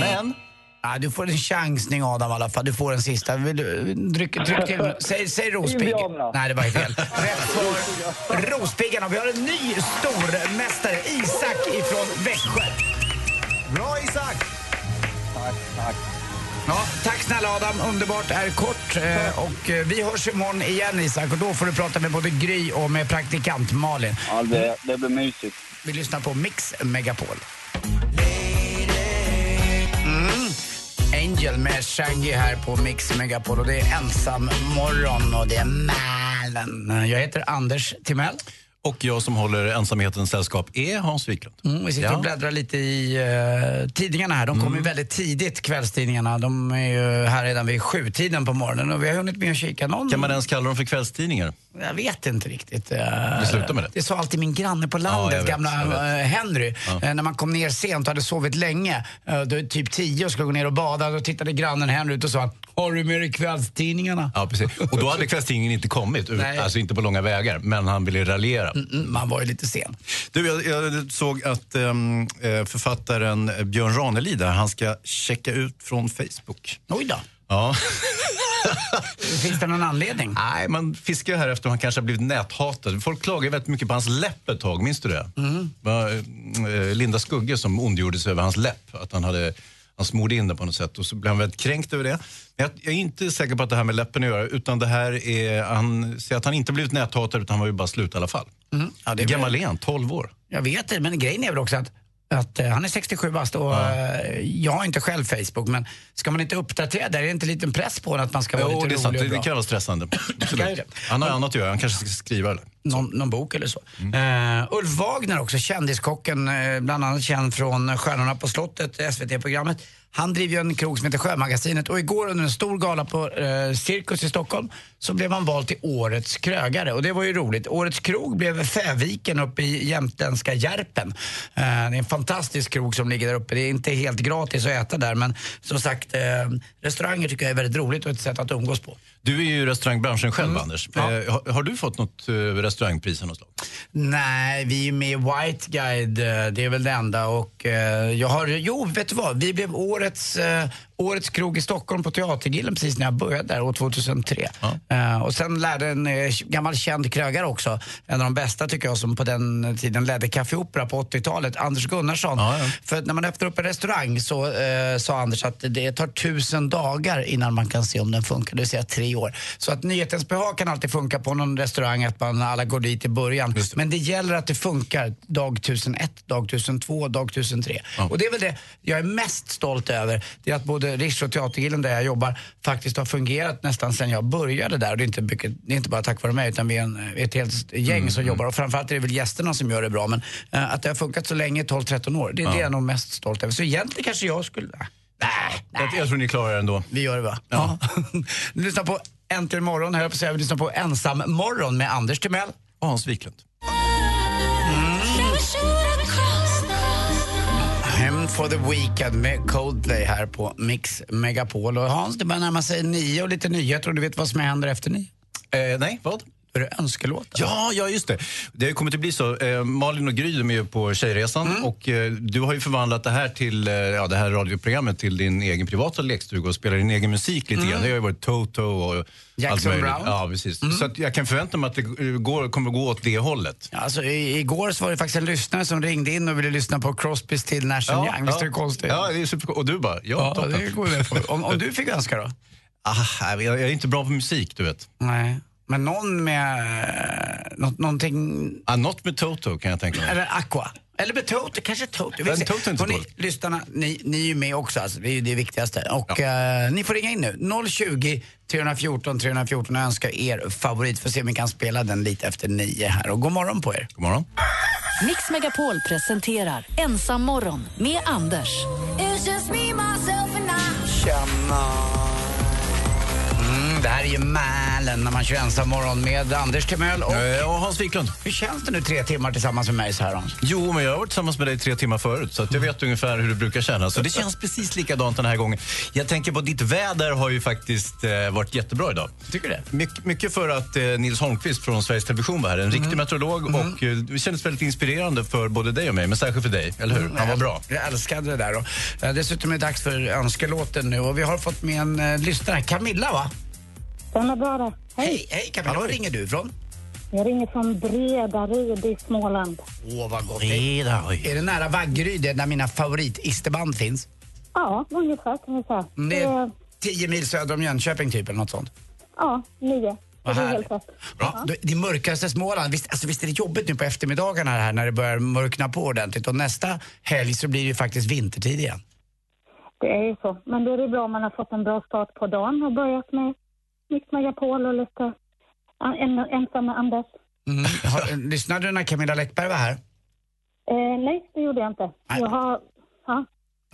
Men? Ja, du får en chansning Adam i alla fall. Du får en sista. Vill du, dryck, dryck, till- säg, säg Rospigg. Indianerna. Nej, det var fel. Rätt svar. Rospiggarna. Vi har en ny stormästare, Isak ifrån Växjö. Bra Isak! Tack, tack. Ja, tack snälla Adam, underbart är kort. Eh, och eh, vi hörs imorgon igen Isak och då får du prata med både Gry och med praktikant Malin. Ja, det, det blir mysigt. Vi lyssnar på Mix Megapol. Mm. Angel med Shaggy här på Mix Megapol och det är ensam morgon och det är Mälen. Jag heter Anders Timell. Och jag som håller ensamhetens sällskap är Hans Wiklund. Mm, vi sitter Ja. och bläddrar lite i uh, tidningarna här. De kommer ju väldigt tidigt, kvällstidningarna. De är ju här redan vid sjutiden på morgonen och vi har hunnit med att kika någon. Kan man ens kalla dem för kvällstidningar? Jag vet inte riktigt. Uh, slutar med det. det sa alltid min granne på Ja, landet, vet, gamla eh, Henry. Ja. Eh, när man kom ner sent och hade sovit länge, då är typ tio och skulle gå ner och bada, då tittade grannen Henry ut och sa Har du med dig kvällstidningarna? Ja, precis. Och då hade kvällstidningen inte kommit, Nej. alltså inte på långa vägar, men han ville raljera. Mm, man var ju lite sen. Du, jag, jag såg att eh, författaren Björn Ranelid han ska checka ut från Facebook. Oj då. Ja. Finns det någon anledning? Nej, man fiskar här efter han kanske har blivit näthatad. Folk klagar väldigt mycket på hans läpp ett tag, minns du det? Mm. Det var eh, Linda Skugge som ondgjorde sig över hans läpp. Att han hade han smorde in den på något sätt och så blev han väldigt kränkt över det. Men jag, jag är inte säker på att det här med läppen att göra utan det här är, han säger att han inte blivit näthatad utan han var ju bara slut i alla fall. Mm. Ja, det är Gammal är han, 12 år. Jag vet det, men grejen är väl också att att eh, han är 67 bast och eh, jag har inte själv Facebook men ska man inte uppdatera där? Är det inte en liten press på en att man ska vara Jo, lite det är rolig sant. och Det, bra? kan vara stressande. Absolut. Han har annat att göra. Han kanske ska skriva. Eller? Någon, någon bok eller så. Eh, Ulf Wagner också, kändiskocken, eh, bland annat känd från Stjärnorna på slottet, SVT-programmet. Han driver ju en krog som heter Sjömagasinet och igår under en stor gala på uh, Cirkus i Stockholm så blev han vald till Årets krögare och det var ju roligt. Årets krog blev Fäviken uppe i jämtländska Järpen. Eh, det är en fantastisk krog som ligger där uppe. Det är inte helt gratis att äta där men som sagt, restauranger tycker jag är väldigt roligt och ett sätt att umgås på. Du är ju i restaurangbranschen själv, Mm. Anders. Eh, har, har du fått något eh, restaurangpris av något slag? Nej, vi är med i White Guide, eh, det är väl det enda. Och eh, jag har, jo, vet du vad? Vi blev årets, årets krog i Stockholm på Teatergillen precis när jag började där år 2003. Eh, och sen lärde en eh, gammal känd krögare också, en av de bästa tycker jag som på den tiden ledde Café Opera på 80-talet, Anders Gunnarsson. För att när man öppnar upp en restaurang så eh, sa Anders att det tar tusen dagar innan man kan se om den funkar, det vill säga tre år. Så att nyhetens behag kan alltid funka på någon restaurang, att man alla går dit i början. Men det gäller att det funkar dag 1001, dag 1002, dag 1003. Och det är väl det jag är mest stolt över. Det är att både Rish och Teatergillen där jag jobbar faktiskt har fungerat nästan sedan jag började där. Och det är inte, mycket, det är inte bara tack vare mig utan vi är en, ett helt gäng som jobbar. Och framförallt är det väl gästerna som gör det bra. Men eh, att det har funkat så länge, 12-13 år, det är det jag är nog mest stolt över. Så egentligen kanske jag skulle... Nej, Jag, jag tror ni klarar det ändå. vi gör det va? Ja. Ni lyssnar på Äntligen morgon, höll jag på att säga. Vi lyssnar på Ensam morgon med Anders Timell. Och Hans Wiklund. Time for the Weekend med Coldplay här på Mix Megapol. Och Hans, det börjar närma sig nio och lite nyheter och du vet vad som händer efter nio? Eh, nej, vad? Är det önskelåtar? Ja, ja, just det. Det har ju kommit att bli så. Eh, Malin och Gry de är ju på Tjejresan Mm. och eh, du har ju förvandlat det här till eh, ja, det här radioprogrammet till din egen privata lekstuga och spelar din egen musik lite grann. Det har ju varit Toto och allt Mm. Jackson möjligt. Brown. Mm. Ja, precis. Så att jag kan förvänta mig att det går, kommer att gå åt det hållet. Ja, Alltså, i, igår så var det faktiskt en lyssnare som ringde in och ville lyssna på Crosbys till Nash and Young. Visst är det konstigt? Ja, det är super Och du bara, ja, Ja, det går. Om, om du fick önska då? Ah, jag jag är inte bra på musik, du vet. Nej. Men någon med eh, nå, någonting... Ah, något med Toto kan jag tänka mig. Eller Aqua. Eller med Toto, kanske Toto. Men. Toto är inte dåligt. lyssnarna, ni, ni är ju med också, alltså. det är ju det viktigaste. Och eh, ni får ringa in nu. 020 314 314 och önska er favorit. Får se om vi kan spela den lite efter nio här. Och god morgon på er. God morgon. Mix Megapol presenterar Ensam morgon med Anders. Mm, det här är ju Mälen när man kör ensam morgon med Anders Timell och... Eh, och Hans Wiklund. Hur känns det nu tre timmar tillsammans med mig så här Hans? Jo, men jag har varit tillsammans med dig tre timmar förut så jag vet ungefär hur det brukar kännas. Så det känns precis likadant den här gången. Jag tänker på ditt väder har ju faktiskt eh, varit jättebra idag. Tycker du det? Mycket, mycket för att eh, Nils Holmqvist från Sveriges Television var här, en riktig meteorolog och eh, det kändes väldigt inspirerande för både dig och mig, men särskilt för dig, eller hur? Han var bra. Jag älskade det där. Och, eh, dessutom är det dags för önskelåten nu och vi har fått med en eh, lyssnare, Camilla va? Den är bra det. Hej, hej Camilla, var ringer du ifrån? Jag ringer från Bredaryd i Småland. Åh vad gott. Är, är det nära Vaggeryd där mina favorit-isterband finns? Ja, ungefär kan vi säga. Mm, Det är tio mil söder om Jönköping typ eller något sånt. Ja, nio. Vad det är härligt. helt rätt. Bra. Det- Det mörkaste Småland, visst, alltså, visst är det jobbigt nu på eftermiddagarna här när det börjar mörkna på ordentligt och nästa helg så blir det ju faktiskt vintertid igen. Det är ju så. Men då är det bra om man har fått en bra start på dagen och börjat med Mix Megapol och lite en, ensam med Anders. Mm. Har, lyssnade du när Camilla Läckberg var här? Eh, nej, det gjorde jag inte. Jag har... Ja.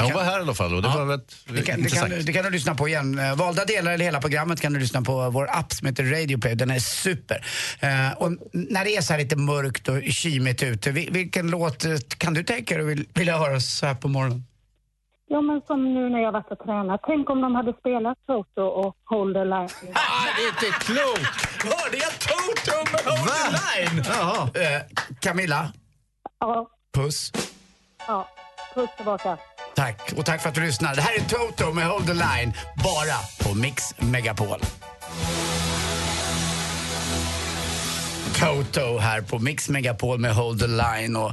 Ja, Hon var här i alla fall och det var väldigt Det kan, det, kan, det kan du lyssna på igen. Eh, Valda delar eller hela programmet kan du lyssna på vår app som heter Radio Play. Den är super. Eh, och när det är så här lite mörkt och kymigt ute, vil- vilken låt eh, kan du tänka dig vilja höra så här på morgonen? Ja, men som nu när jag varit och tränat. Tänk om de hade spelat Toto och Hold the line. Ah, det är inte klokt! Hörde jag Toto med Hold the Line? Jaha. Eh, Camilla, Ja, puss. ja. Puss tillbaka. Tack. Och tack för att du lyssnar. Det här är Toto med Hold the Line, bara på Mix Megapol. Toto här på Mix Megapol med Hold the Line. Och,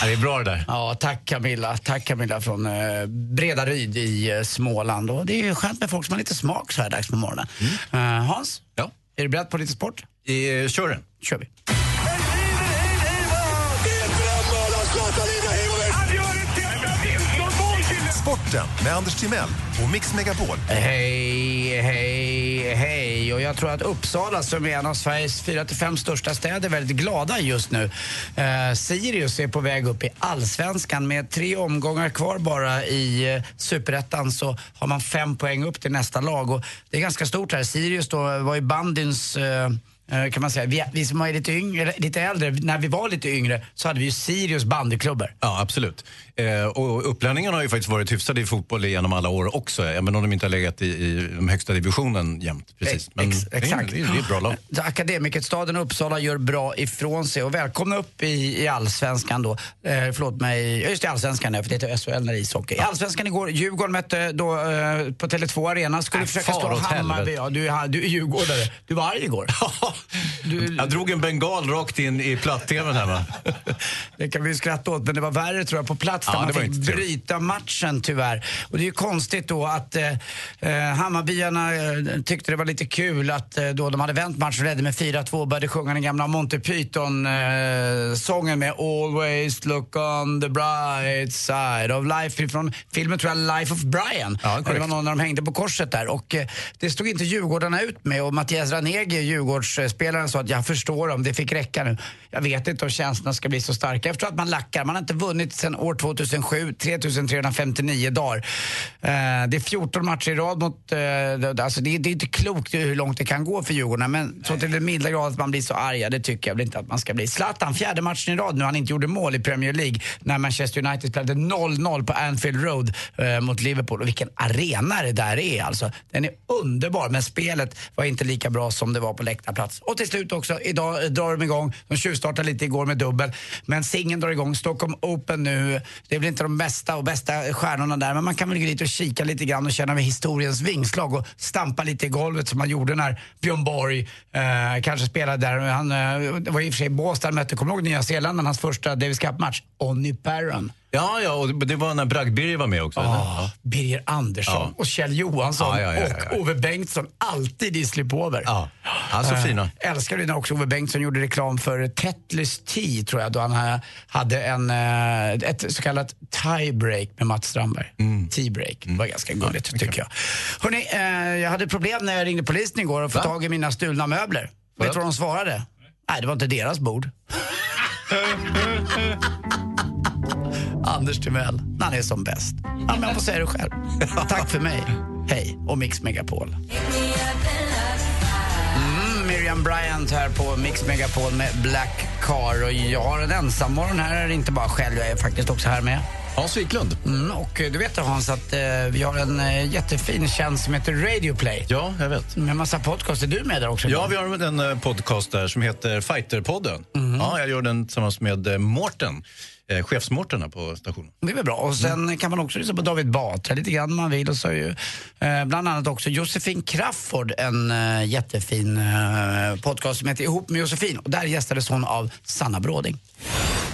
Ja, det är bra det där. ja, tack Camilla. Tack Camilla från eh, Bredaryd i eh, Småland. Och det är ju skönt med folk som har lite smak så här dags på morgonen. Eh, Hans, Ja. är du beredd på lite sport? Eh, kör den. kör vi. Sporten med Anders Timell och Mix Megapol. Hej, hej, hej. Och jag tror att Uppsala, som är en av Sveriges fyra till fem största städer, är väldigt glada just nu. Eh, Sirius är på väg upp i allsvenskan. Med tre omgångar kvar bara i eh, superettan så har man fem poäng upp till nästa lag. Och det är ganska stort här. Sirius då var ju bandyns eh, eh kan man säga. Vi, vi som är lite, yngre, lite äldre, när vi var lite yngre så hade vi ju Sirius bandyklubbor. Ja, absolut. Eh, och uppladdningen har ju faktiskt varit hyfsade i fotboll genom alla år också, även om de inte har legat i, i den högsta divisionen jämt. Precis. Men Ex- exakt. Det är, det är bra lag. Akademikerstaden Uppsala gör bra ifrån sig och välkomna upp i, i allsvenskan då. Eh, förlåt mig, just det, allsvenskan är för det heter SHL när det är ishockey. I allsvenskan igår, Djurgården mötte då eh, på Tele2 Arena, skulle Äh, försöka slå Hammarby. Ja, du, är- du är djurgårdare. Du var arg igår. Jag drog en bengal rakt in i platt-tvn här va? Det kan vi skratta åt, men det var värre tror jag på plats Ja, man fick bryta matchen tyvär. Och det är ju konstigt då att eh, eh, Hammarbyarna eh, tyckte det var lite kul att eh, då de hade vänt matchen och ledde med 4-2 och började sjunga den gamla Monty Python-sången med Always look on the bright side of life från filmen tror jag Life of Brian. Ja, det var någon när de hängde på korset där och eh, det stod inte Djurgårdarna ut med och Mattias Ranegi, Djurgårdsspelaren, sa att jag förstår dem, det fick räcka nu. Jag vet inte om känslorna ska bli så starka. Jag förstår att man lackar, man har inte vunnit sedan år 2000 2007, 3359 dagar. Eh, det är 14 matcher i rad mot... Eh, alltså det, är- det är inte klokt hur långt det kan gå för Djurgården men så till den milda grad att man blir så arg, det tycker jag väl inte att man ska bli. Zlatan, fjärde matchen i rad nu han inte gjorde mål i Premier League när Manchester United spelade 0-0 på Anfield Road eh, mot Liverpool. Och vilken arena det där är alltså. Den är underbar men spelet var inte lika bra som det var på läktarplats. Och till slut också, idag eh, drar de igång. De tjuvstartade lite igår med dubbel. Men singeln drar igång. Stockholm Open nu. Det är väl inte de bästa och bästa stjärnorna där men man kan väl gå dit och kika lite grann och känna med historiens vingslag och stampa lite i golvet som man gjorde när Björn Borg eh, kanske spelade där. Han eh, det var i och för sig Båstad mötte, kommer du ihåg Nya Zeeland, hans första Davis Cup-match? Onny Perron. Ja, ja, och det var när Bragg-Birger var med också. Ja, Birger Andersson Ja. och Kjell Johansson Ja, ja, och Ove Bengtsson alltid i slipover. Ja, ja så Eh, fina. älskar det när också Ove Bengtsson gjorde reklam för Tetlers Tea, tror jag, då han hade en, eh, ett så kallat tiebreak med Mats Strandberg. Mm. Teabreak. Det var ganska gulligt, tycker jag. Hörrni, eh, jag hade problem när jag ringde polisen igår och få tag i mina stulna möbler. Vet du vad de svarade? Nej, det var inte deras bord. Anders Timell, när han är som bäst. Ja, men jag får säga det själv. Tack för mig. Hej och Mix Megapol. Mm, Miriam Bryant här på Mix Megapol med Black Car. Och jag har en ensammorgon här, inte bara själv, jag är faktiskt också här med. Hans Wiklund. Mm, och eh, du vet Hans att eh, vi har en eh, jättefin tjänst som heter Radio Play. Ja, jag vet. Med massa podcast. Är du med där också? Ja, vi har en eh, podcast där som heter Fighterpodden. Mhm. Ja, jag gör den tillsammans med eh, Mårten, eh, chefsmårten här på stationen. Det är väl bra. Och sen kan man också lyssna på David Batra lite grann om man vill. Och så ju eh, bland annat också Josefin Crafoord, en eh, jättefin eh, podcast som heter Ihop med Josefin. Och där gästades hon av Sanna Bråding.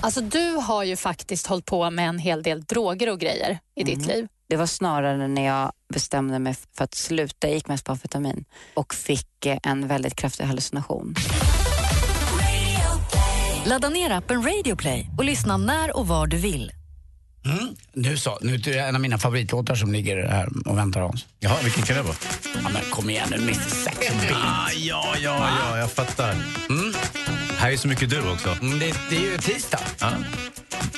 Alltså du har ju faktiskt hållit på med en hel del droger och grejer i ditt liv. Det var snarare när jag bestämde mig för att sluta, jag gick mest på amfetamin och fick eh, en väldigt kraftig hallucination. Ladda ner appen Radio Play och lyssna när och var du vill. Mm. Nu så, nu är det en av mina favoritlåtar som ligger här och väntar Hans. Jaha, vilken kan det vara? Ja men kom igen nu, Mr Beat. Ah, ja, ja, ja, jag fattar. Här är så mycket du också. Mm, det, det är ju tisdag. Ja.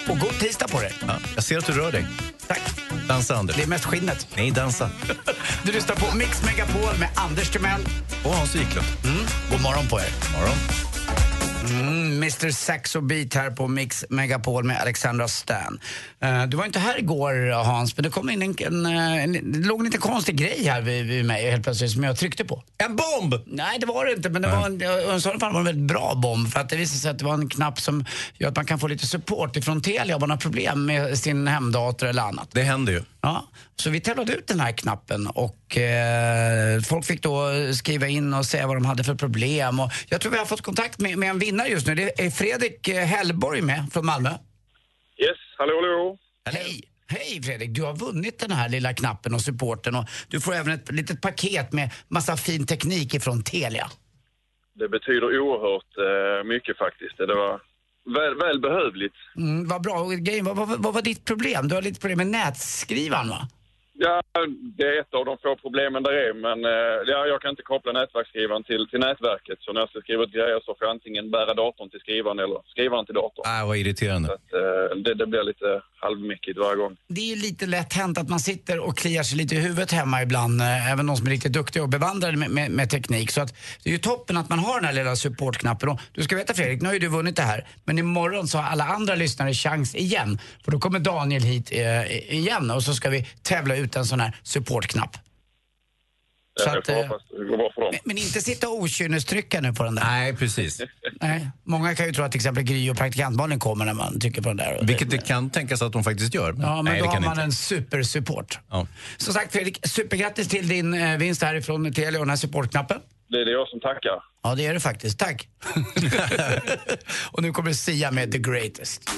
Och god tisdag på dig. Ja, jag ser att du rör dig. Tack. Dansa, Anders. Det är mest skinnet. Nej, dansa. Du lyssnar på Mix Megapol med Anders Timell. Och Hans Wiklund. Mm. God morgon på er. Morgon. Mm, Mr Saxo Beat här på Mix Megapol med Alexandra Stan. Eh, du var inte här igår Hans, men det kom in en, en, eh, en, det låg en lite konstig grej här vid, vid mig helt plötsligt som jag tryckte på. En bomb! Nej, det var det inte, men det var en, i sådana fall var det en väldigt bra bomb för att det visade sig att det var en knapp som gör att man kan få lite support ifrån Telia om man har problem med sin hemdator eller annat. Det händer ju. Ja, så vi tävlade ut den här knappen och eh, folk fick då skriva in och säga vad de hade för problem. Och jag tror vi har fått kontakt med, med en vinnare just nu. Det är Fredrik eh, Hellborg med från Malmö. Yes, hallå hallå. Hej! Hej Fredrik, du har vunnit den här lilla knappen och supporten och du får även ett litet paket med massa fin teknik ifrån Telia. Det betyder oerhört eh, mycket faktiskt. Det var väl, välbehövligt. Mm, vad bra. Och vad, vad, vad var ditt problem? Du har lite problem med nätskrivaren va? Ja, det är ett av de få problemen där är, men eh, ja, jag kan inte koppla nätverksskrivaren till, till nätverket. Så när jag ska skriva ut grejer så får jag antingen bära datorn till skrivaren eller skrivaren till datorn. Ah, vad irriterande. Så att, eh, det, det blir lite halvmickigt varje gång. Det är ju lite lätt hänt att man sitter och kliar sig lite i huvudet hemma ibland, eh, även de som är riktigt duktiga och bevandrade med, med, med teknik. Så att det är ju toppen att man har den här lilla supportknappen. Och du ska veta Fredrik, nu har ju du vunnit det här, men imorgon så har alla andra lyssnare chans igen. För då kommer Daniel hit eh, igen och så ska vi tävla ut en sån här supportknapp. Så att, eh. Men, men inte sitta och okynnestrycka nu på den där. Nej, precis. Nej. Många kan ju tro att till exempel Gry och praktikantbarnen kommer när man trycker på den där. Vilket det kan tänkas att de faktiskt gör. Ja, men Nej, då har man inte. en supersupport. Ja. Som sagt Fredrik, supergrattis till din eh, vinst härifrån Telia och den här supportknappen. Det är det jag som tackar. Ja, det är det faktiskt. Tack. och nu kommer Sia med The Greatest.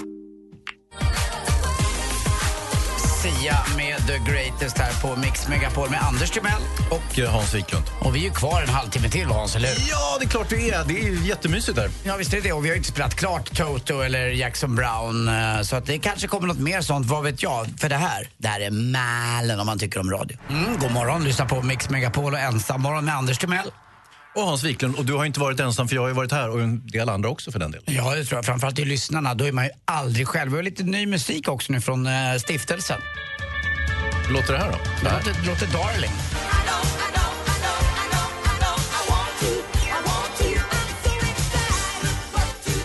Sia med The Greatest här på Mix Megapol med Anders Timell. Och eh, Hans Wiklund. Och vi är ju kvar en halvtimme till Hans, eller hur? Ja, det är klart det är. Det är ju jättemysigt där. Ja, visst är det det. Och vi har ju inte spelat klart Toto eller Jackson Brown. eh, Så att det kanske kommer något mer sånt, vad vet jag. För det här, det här är Mälen om man tycker om radio. Mm, god morgon, lyssna på Mix Megapol och Ensam morgon med Anders Timell. Och Hans Wiklund, och du har inte varit ensam för jag har ju varit här och en del andra också för den delen. Ja, det tror jag. Framförallt till lyssnarna. Då är man ju aldrig själv. Vi har lite ny musik också nu från eh, stiftelsen. Låter det här då? Det låter, det låter Darling.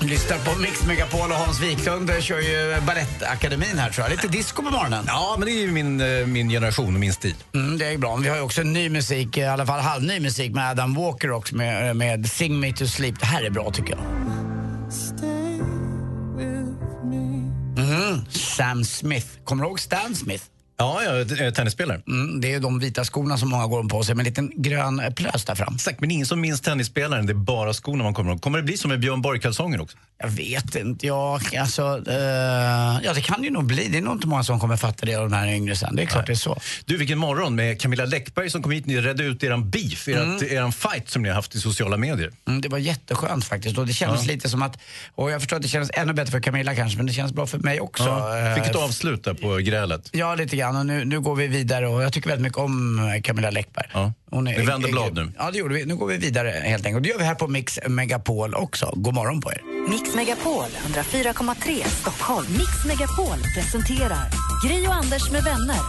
Lyssnar på Mix Megapol och Hans Wiklund eh, kör ju Balettakademin här tror jag. Lite disco på morgonen. Ja, men det är ju min, eh, min generation och min stil. Mm, det är bra. Vi har ju också ny musik, i alla fall halvny musik med Adam Walker också med, med Sing Me To Sleep. Det här är bra tycker jag. Mm, Sam Smith. Kommer du ihåg Stan Smith? Ja, är tennisspelare. Mm, det är de vita skorna som många går på sig med en liten grön plös där fram. Exakt, men ingen som minns tennisspelaren, det är bara skorna man kommer ihåg. Kommer det bli som med Björn Borg-kalsonger också? Jag vet inte. Ja, alltså, eh, ja, det kan ju nog bli. Det är nog inte många som kommer fatta det av de här yngre sen. Det är klart det är så. Du, vilken morgon med Camilla Läckberg som kom hit. Ni redde ut eran beef, eran, Mm. eran fight som ni har haft i sociala medier. Mm, det var jätteskönt faktiskt. Och det kändes Ja. lite som att, och jag förstår att det kändes ännu bättre för Camilla kanske, men det känns bra för mig också. Ja, fick ett Eh, avslut där på grälet. Ja, lite grann. Och nu, nu går vi vidare och jag tycker väldigt mycket om eh, Camilla Läckberg. Hon är, Vi vänder blad nu. Ja, det gjorde vi. Nu går vi vidare helt enkelt. Och det gör vi här på Mix Megapol också. God morgon på er. Mix Megapol 104,3 Stockholm. Mix Megapol presenterar Gri och Anders med vänner.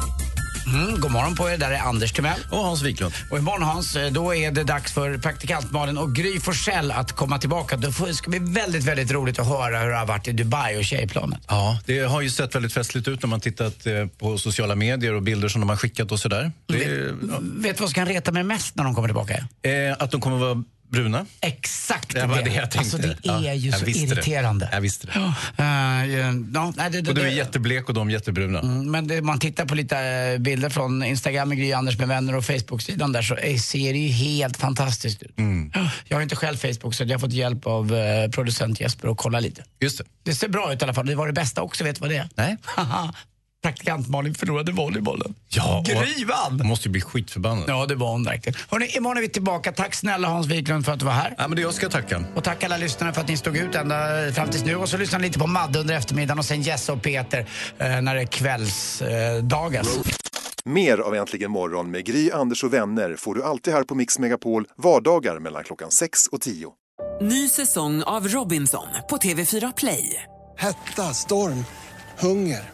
Mm, god morgon på er. Där är Anders Timell. Och Hans Wiklund. Och imorgon Hans, eh, då är det dags för praktikant Malin och Gry Forssell att komma tillbaka. Det ska bli väldigt, väldigt roligt att höra hur det har varit i Dubai och tjejplanet. Ja, det har ju sett väldigt festligt ut när man tittat eh, på sociala medier och bilder som de har skickat och sådär. Det ja. Vet du vad som kan reta mig mest när de kommer tillbaka? eh, att de kommer vara bruna. Exakt det. var det jag tänkte. Alltså det är Ja, ju jag så visste det. irriterande. Jag visste det. Ja, eh, ja, nej, det, det, Och du är det- jätteblek och de jättebruna. Mm, Men det, man tittar på lite eh, bilder från Instagram med Gry Anders med vänner och Facebook-sidan där så eh, ser det ju helt fantastiskt ut. Mm. Ja, Jag har inte själv Facebook så jag har fått hjälp av producent Jesper att kolla lite. Just det. Det ser bra ut i alla fall. Det var det bästa också, vet du vad det är? Nej. Praktikant Malin förlorade volleybollen. Ja, vann! Hon måste ju bli skitförbannad. Ja, det var hon verkligen. Hörrni, imorgon är vi tillbaka. Tack snälla Hans Wiklund för att du var här. Ja, men det jag ska tacka. Och tack alla lyssnare för att ni stod ut ända fram tills nu. Och så lyssnar ni lite på Madde under eftermiddagen och sen Jesse och Peter eh, när det är kvällsdagas. Mer av Äntligen morgon med Gry, Anders och vänner får du alltid här på Mix Megapol vardagar mellan klockan 6 och 10. Ny säsong av Robinson på TV4 Play. Hetta, storm, hunger.